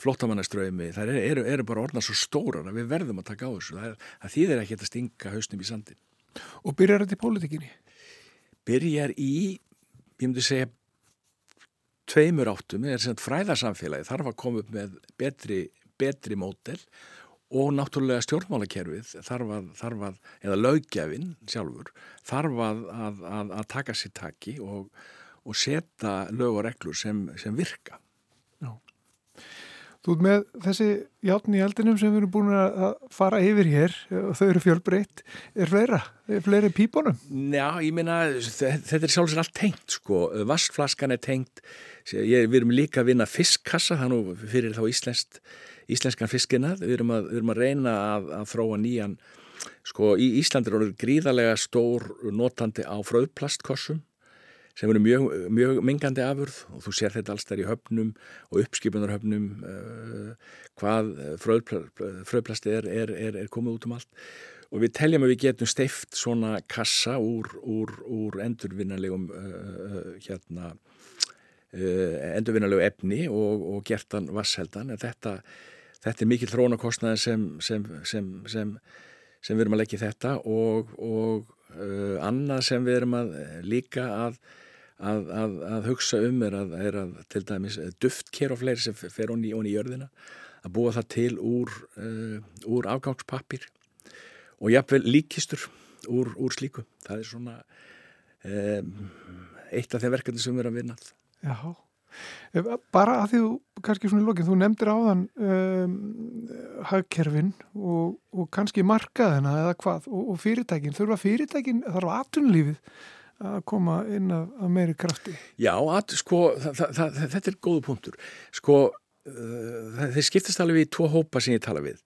S5: flottamannaströymi það eru, eru bara orðna svo stórar að við verðum að taka á þessu það, það þýðir ekki að stinga hausnum í sandin
S1: Og byrjar þetta í pólitíkinni?
S5: Byrjar í ég myndi segja tveimur áttum, er sem fræðarsamfélagi þarf að koma upp með betri, betri mótel og náttúrulega stjórnmálakerfið þarf að, þarf að eða lögjafinn sjálfur þarf að, að, að, taka sér taki og, og setja lög og reglur sem, sem virka.
S1: Þú ert með þessi játn í eldinum sem við erum búin að fara yfir hér og þau eru fjölbreytt. Er fleira? Er fleiri pípunum?
S5: Já, ég minna, þetta er sjálfsveit allt tengt sko. Vassflaskan er tengt. Við erum líka að vinna fiskkassa, þannig fyrir þá íslenskt, íslenskan fiskina. Við erum að, við erum að reyna að, að þróa nýjan. Sko, í Íslandir eru gríðarlega stór notandi á fröðplastkossum sem eru mjög, mjög mingandi afurð og þú sér þetta alls þar í höfnum og uppskipunarhöfnum uh, hvað fröðplasti er, er, er, er komið út um allt og við teljum að við getum steift svona kassa úr, úr, úr endurvinnarlegum uh, hérna uh, endurvinnarlegu efni og, og gertan vassheldan en þetta, þetta er mikil þrónakostnaði sem, sem, sem, sem við erum að leggja þetta og, og annað sem við erum að líka að að, að, að hugsa um er að, er til dæmis duftker og fleiri sem fer onni í jörðina að búa það til úr, uh, úr afgangspappir og jafnvel líkistur úr, úr slíku. Það er svona um, eitt af þeim verkefni sem við erum að vinna.
S1: Já, bara að því þú, kannski svona í lokin, þú nefndir áðan um, hagkerfin og, og kannski markaðina eða hvað og, og fyrirtækin, þurfa fyrirtækin, þarf aðtunlífið að koma inn af, af meiri krafti?
S5: Já, að, sko, það, það, þetta er góðu punktur. Sko, uh, þeir skiptast alveg í tvo hópa sem ég tala við.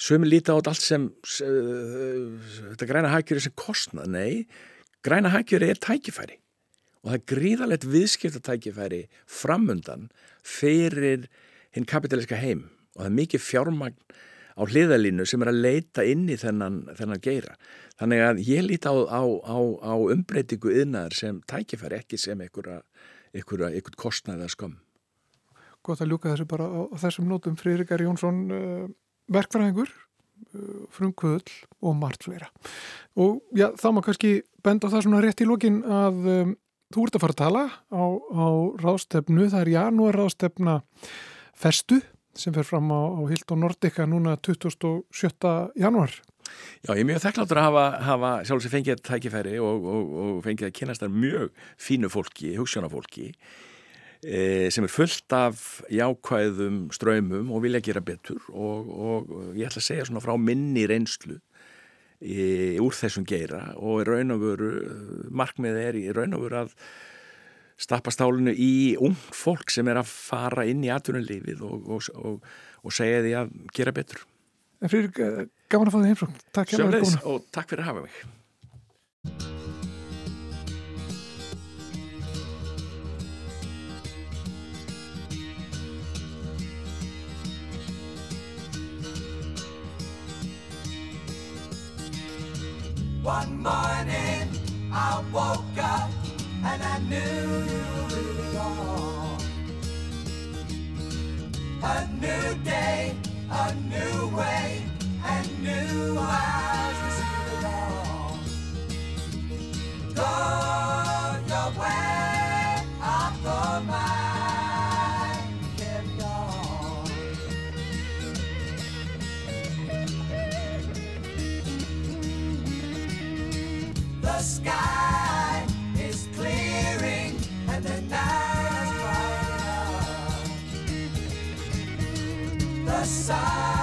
S5: Sumi líta á allt sem, uh, þetta græna er sem kostnað. Nei, græna hækjur er tækifæri og það er gríðalegt viðskiptatækifæri framundan fyrir hinn kapitaliska heim og það er mikið fjármagn á hliðalínu sem er að leita inn í þennan, þennan geira. Þannig að ég líti á, á, á, á umbreytingu yðnaðar sem tækifæri ekki sem einhverja kostnæða skam.
S1: Gótt að ljúka þessu bara á þessum nótum Friðrikar Jónsson uh, verkfræðingur, uh, frumkvöðl og margt fleira. Og já, þá má kannski benda á það svona rétt í lókin að um, þú ert að fara að tala á, á rástefnu, það er janúar rástefna festu sem fer fram á, á Hildón Nordica núna 27. januar.
S5: Já, ég er mjög þekkláttur að hafa, hafa sjálf sem fengið tækifæri og, og, og fengið að kynast þar mjög fínu fólki, hugssjónafólki e, sem er fullt af jákvæðum ströymum og vilja gera betur og, og ég ætla að segja svona frá minni reynslu e, úr þessum geira og raun og veru, markmið er í raun og veru að stappa stálinu í ung fólk sem er að fara inn í atvinnulífið og, og, og, og segja því að gera betur.
S1: En fyrir, eh, gaman að fá þið heimsókn. Takk fyrir að koma.
S5: Og takk fyrir að hafa mig.
S6: One morning I woke up and I knew it all. A new day, a new way, and new eyes to see it all. Go sky is clearing and the night is bright. The sun,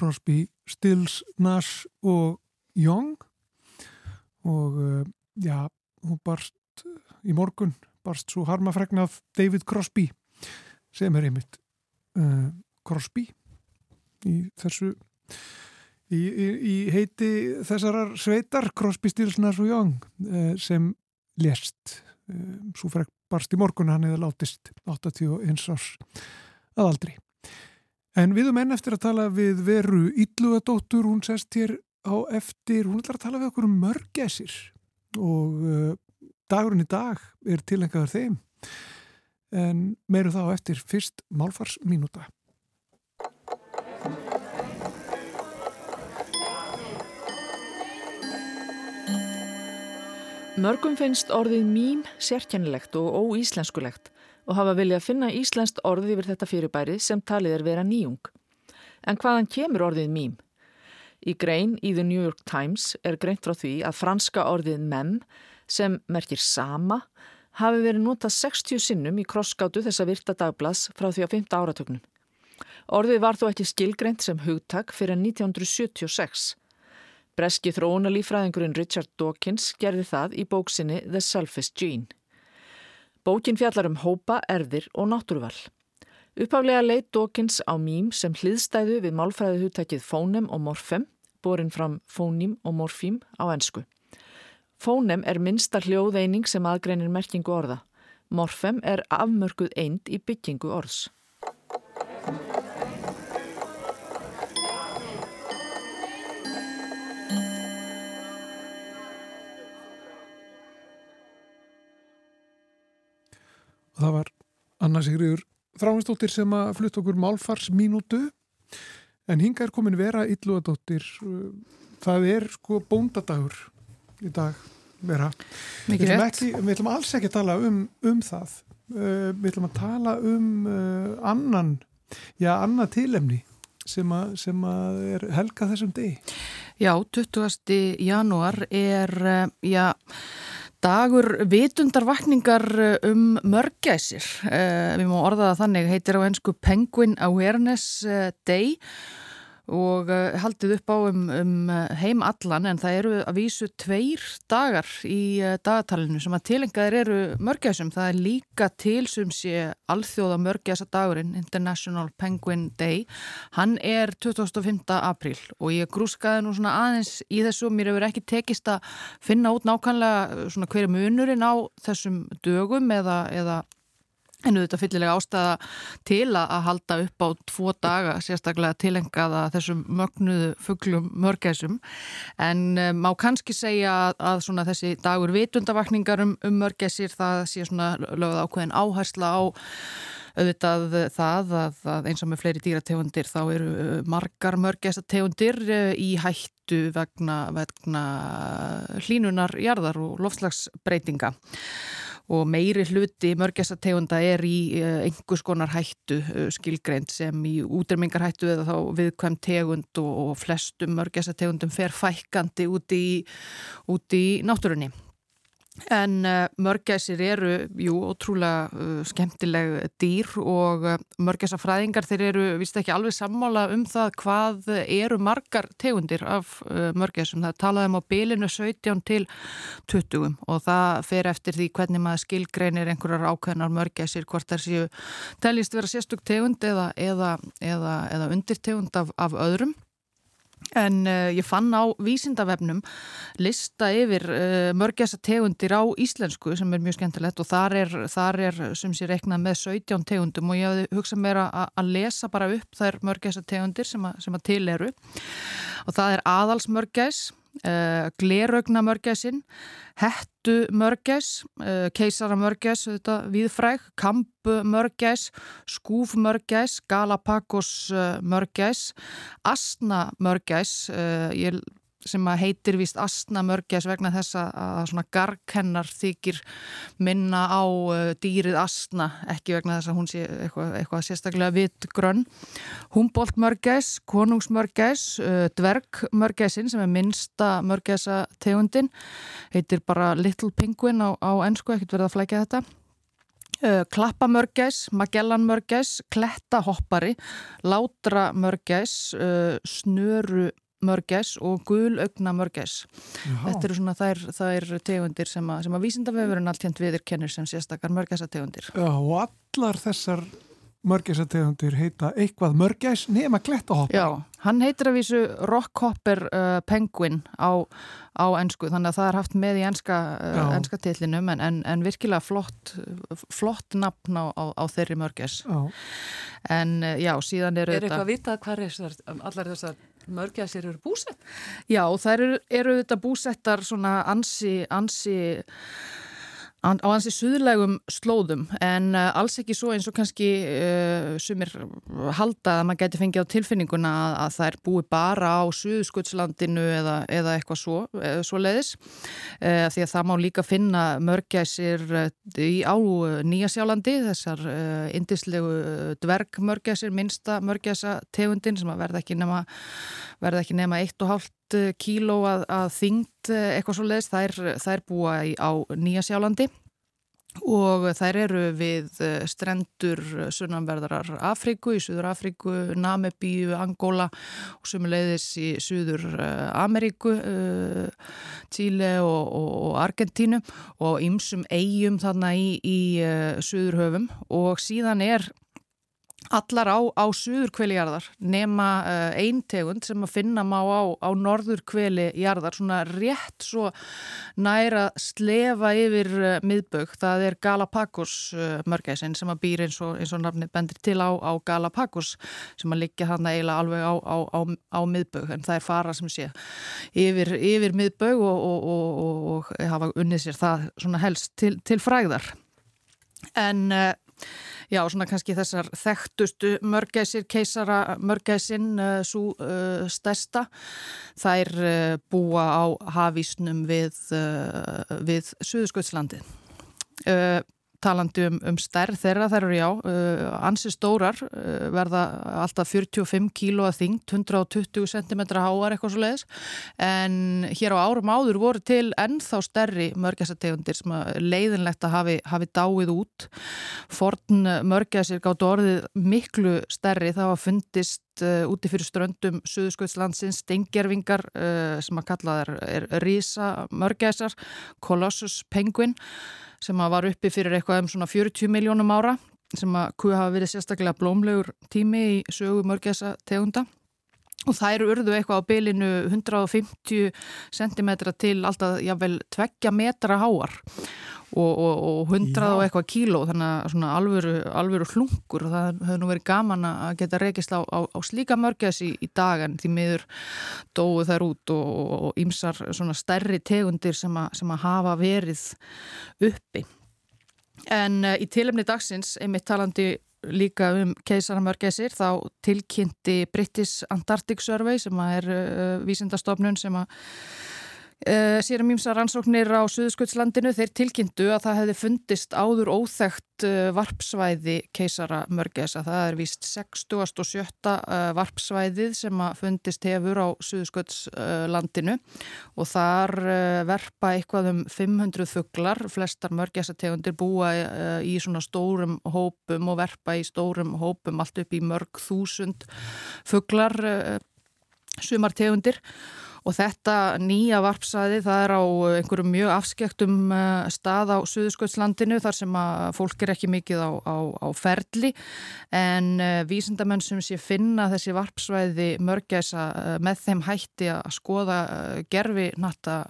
S1: Crosby, Stills, Nash og Young. Og uh, já, hún barst í morgun, barst svo harmafregnað David Crosby sem er einmitt uh, Crosby í þessu í, í, í heiti þessarar sveitar Crosby, Stills, Nash og Young uh, sem lést svo frekk barst í morgun hann eða látist 81 árs að aldri En við um enn eftir að tala við veru Yllugadóttur, hún sest hér á eftir, hún ætlar að tala við okkur um mörgæsir. Og uh, dagurinn í dag er tilengaður þeim. En meiru þá eftir fyrst málfarsminúta.
S7: Mörgum finnst orðið mím sérkennilegt og óíslenskulegt og hafa viljað finna íslenskt orð yfir þetta fyrirbæri sem talið er vera nýjung. En hvaðan kemur orðið mím? Í grein í The New York Times er greint frá því að franska orðið mem, sem merkir sama, hafi verið notað 60 sinnum í krosskátu þessa virta dagblads frá því á 5. áratögnum. Orðið var þó ekki skilgreint sem hugtak fyrir 1976. Breski þróunalífræðingurinn Richard Dawkins gerði það í bóksinni The Selfish Gene. Bókin fjallar um hópa, erðir og náttúruval. Uppaflega leitt Dawkins á mým sem hliðstæðu við málfræðu hugtækið fónem og morfem, borin fram fóním og morfím á ennsku. Fónem er minsta hljóðeining sem aðgreinir merkingu orða. Morfem er afmörkuð eind í byggingu orðs.
S1: Og það var Anna Sigriður Þráinsdóttir sem að flutt okkur málfarsmínútu. En hinga er komin vera Ylluadóttir það er sko bóndadagur í dag vera. Við ætlum, ekki, við ætlum alls ekki að tala um, um það. Uh, við ætlum að tala um uh, annan já, annað tilemni sem að, sem að er helga þessum degi.
S8: Já, 20. janúar er uh, já Dagur vitundarvakningar eh, um mörgæsir, uh, við má orða það þannig, heitir á ennsku Penguin Awareness eh, Day og uh, haldið upp á um, um heim allan en það eru að vísu tveir dagar í uh, dagatalinu sem að tilengaðir eru mörgæsum. Það er líka til sem sé alþjóða mörgæsa dagurinn, International Penguin Day. Hann er 25. apríl og ég grúskaði nú svona aðeins í þessu og mér hefur ekki tekist að finna út nákvæmlega svona hverju munurinn á þessum dögum eða, eða En auðvitað fyllilega ástæða til að halda upp á tvo daga sérstaklega tilengaða þessum mögnuðu fugglum mörgæsum. En um, má kannski segja að, þessi dagur vitundavakningar um, um mörgæsir það sé lögð ákveðin áhersla á auðvitað það að, að eins og með fleiri dýrategundir þá eru margar mörgæsategundir eh, í hættu vegna, vegna hlínunar jarðar og lofslagsbreytinga og meiri hluti mörgæsategunda er í eh, einhvers konar hættu eh, skilgreint sem í útrymmingarhættu eða þá viðkvæm tegund og flestum mörgæsategundum fer fækandi út í, út í náttúrunni. En uh, mörgæsir eru, jú, ótrúlega uh, skemmtileg dýr og uh, mörgæsafræðingar þeir eru, víst ekki alveg sammála um það hvað eru margar tegundir af mörgæsum. Það talaðum á bilinu 17 til 20 og það fer eftir því hvernig maður skilgreinir einhverjar ákveðnar mörgæsir, hvort þær séu teljist vera sérstök tegund eða, eða, eða, eða undirtegund af, af öðrum. En uh, ég fann á vísindavefnum lista yfir uh, mörgjasa tegundir á íslensku sem er mjög skemmtilegt og þar er, þar er sem sé reiknað með 17 tegundum og ég hugsað mér að lesa bara upp þær mörgjasa tegundir sem, a, sem að til eru. Og það er aðalsmörgjæs, uh, gleraugnamörgjæsin, hettumörgjæs, uh, keisaramörgjæs, viðfræk, kampumörgjæs, skúfmörgjæs, galapagosmörgjæs, astnamörgjæs, uh, ég sem heitir vist astnamörgjæs vegna þess að svona gargkennar þykir minna á uh, dýrið astna, ekki vegna þess að hún sé eitthvað, eitthvað sérstaklega vitgrönn. Humboldt-mörgjæs, konungsmörgjæs, uh, dvergmörgjæsin sem er minsta mörgjæsa tegundin, heitir bara Little Penguin á, á ennsku, ekkert verið að flækja þetta. Uh, Klappamörgæs, Magellanmörgæs, Klettahoppari, Látramörgæs, uh, Snörumörgæs og Gulaugna-mörgæs. Þetta eru svona þær, þær tegundir sem að, sem að vísindavefurinn alltjönd viðir kennir sem sérstakar mörgæsategundir.
S1: Já, og allar þessar mörgæsategundir heita eitthvað mörgæs nema klettahoppa.
S8: Já, hann heitir að vísu Rockhopper uh, Penguin á, á ennsku, þannig að það er haft með í enska, uh,
S1: Já.
S8: enska tillinum en, en, en virkilega flott, flott nafn á, á, á þeirri mörgæs.
S1: Já.
S8: En uh, já, síðan eru
S2: Er eitthvað að vita hvað er þessar, allar þessar mörgæsir eru búsett?
S8: Já, þær eru, eru þetta búsettar svona ansi, ansi an- á ansi suðlægum slóðum en uh, alls ekki svo eins og kannski uh, sumir halda að maður geti fengið á tilfinninguna að, að þær búi bara á Suðurskuttslandinu eða, eða eitthvað svo, uh, svo leiðis uh, því að það má líka finna mörgæsir í, á Nýjasjálandi þessar indislegu dvergmörgæsir, minnsta mörgæsa tegundin sem að verða ekki nema verða ekki nema 1,5 kíló að, að þyngd eh, eitthvað svo leiðis, þær, þær búa í, á Nýjasjálandi og þær eru við eh, strendur sunnanverðarar Afríku, í Suður Afríku, Namibíu, Angola og sumuleiðis í Suður eh, Ameríku, Tíle og, og, Argentínu og ymsum eigum þarna í, í Suðurhöfum. Og síðan er allar á, á suður kveli jarðar nema uh, ein tegund sem að finna má á, á norður kveli jarðar svona rétt svo næra slefa yfir uh, miðbögg, það er Galapagos uh, mörgæsin sem að býr eins og, eins og nafnið bendir til á, á Galapagos sem að liggja hann eiginlega alveg á, miðbögg en það er fara sem sé yfir, yfir miðbögg og, og, og, hafa unnið sér það svona helst til, til frægðar. En uh, Já, svona kannski þessar þekktustu mörgæsir, keisara mörgæsin, uh, svo uh, stærsta, þær uh, búa á hafísnum við, uh, við Suðurskjöldslandið. Talandi um, um stærð þeirra, þær eru já, uh, ansi stórar, uh, verða alltaf 45 kíló að þyngd, 120 cm háar eitthvað svo leiðis, en hér á árum áður voru til ennþá stærri mörgæsategundir sem að leiðinlegt að hafi, hafi dáið út. Forn mörgæsir gátt orðið miklu stærri, það var fundist úti fyrir ströndum Suðurskjöldslandsins, stengjerfingar uh, sem að kalla þær rísa mörgæsar, Colossus penguin, sem að var uppi fyrir eitthvað um svona 40 miljónum ára sem að kuð hafa verið sérstaklega blómlegur tími í sögu mörgæsa tegunda. Og þær urðu eitthvað á bylinu 150 cm til alltaf jável 2 metra háar og, og, og 100
S1: Já.
S8: og eitthvað kíló þannig að svona alvöru, alvöru hlungur og það hefur nú verið gaman að geta rekist á, á, á slíka mörgæs í, í dag en því miður dóu þær út og, ýmsar svona stærri tegundir sem, a, sem að hafa verið uppi. En uh, í tilefni dagsins, einmitt talandi líka um keisaramörgæsir, þá tilkynnti British Antarctic Survey sem er uh, vísindastofnun sem að Uh, sérum ímsa rannsóknir á Suðurskjöldslandinu þeir tilkynntu að það hefði fundist áður óþægt uh, varpsvæði keisara mörgæsa. Það er víst 67. Uh, varpsvæðið sem að fundist hefur á Suðurskjöldslandinu og þar verpa eitthvað um 500 fuglar. Flestar mörgæsategundir búa í svona stórum hópum og verpa í stórum hópum allt upp í mörg þúsund fuglar, uh, sumartegundir. Og þetta nýja varpsæði það er á einhverjum mjög afskektum eh, stað á Suðurskjöldslandinu þar sem að fólk er ekki mikið á, á, á ferli. En uh, vísindamenn sem sé finna þessi varpsvæði mörgæsa uh, með þeim hætti að skoða uh, gerfi natta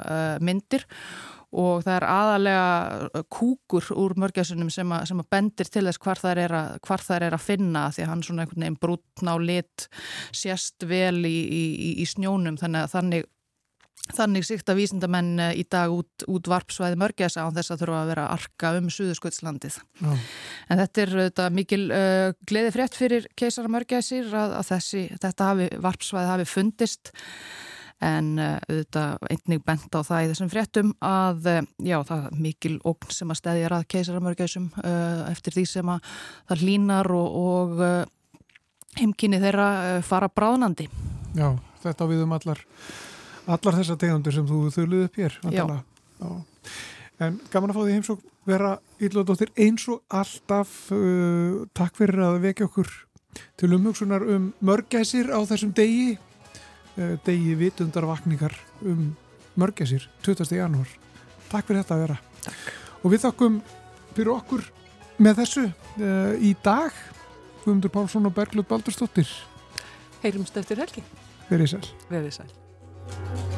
S8: myndir. og það er aðalega kúkur úr mörgæsunum sem, sem að bendir til þess hvar þær er að, hvar þær er að finna því að hann svona einhvern veginn brútn á lit sérst vel í, í, í- í snjónum. Þannig að þannig Þannig sikta vísindamenn eh, í dag út, út varpsvæði mörgæsa án þess að þurfa að vera arka um Suðurskjöldslandið. En þetta er þetta, mikil uh, gleði frétt fyrir keisara mörgæsir að, að þessi, þetta hafi, varpsvæði hafi fundist en uh, auðvitað einnig bent á það í þessum fréttum að uh, já, það er mikil ógn sem að stæðja að keisara mörgæsum uh, eftir því sem að það hlínar og, og heimkynni þeirra fara bráðnandi.
S1: Já, þetta á við um allar, allar þessar tegundir sem þú þurluð upp hér.
S8: Já.
S1: Já. En gaman að fá því heimsók vera Íllóðdóttir eins og alltaf uh, takk fyrir að vekja okkur til umhugsunar um mörgæsir á þessum degi degi vitundarvakningar um mörgæsir 20. janúar. Takk fyrir þetta að vera. Takk. Og við þakkum fyrir okkur með þessu uh, í dag Guðmundur Pálsson og Bergljóð Baldurstóttir
S2: Heyrumst eftir helgi.
S1: Verið sæl.
S2: Verið sæl.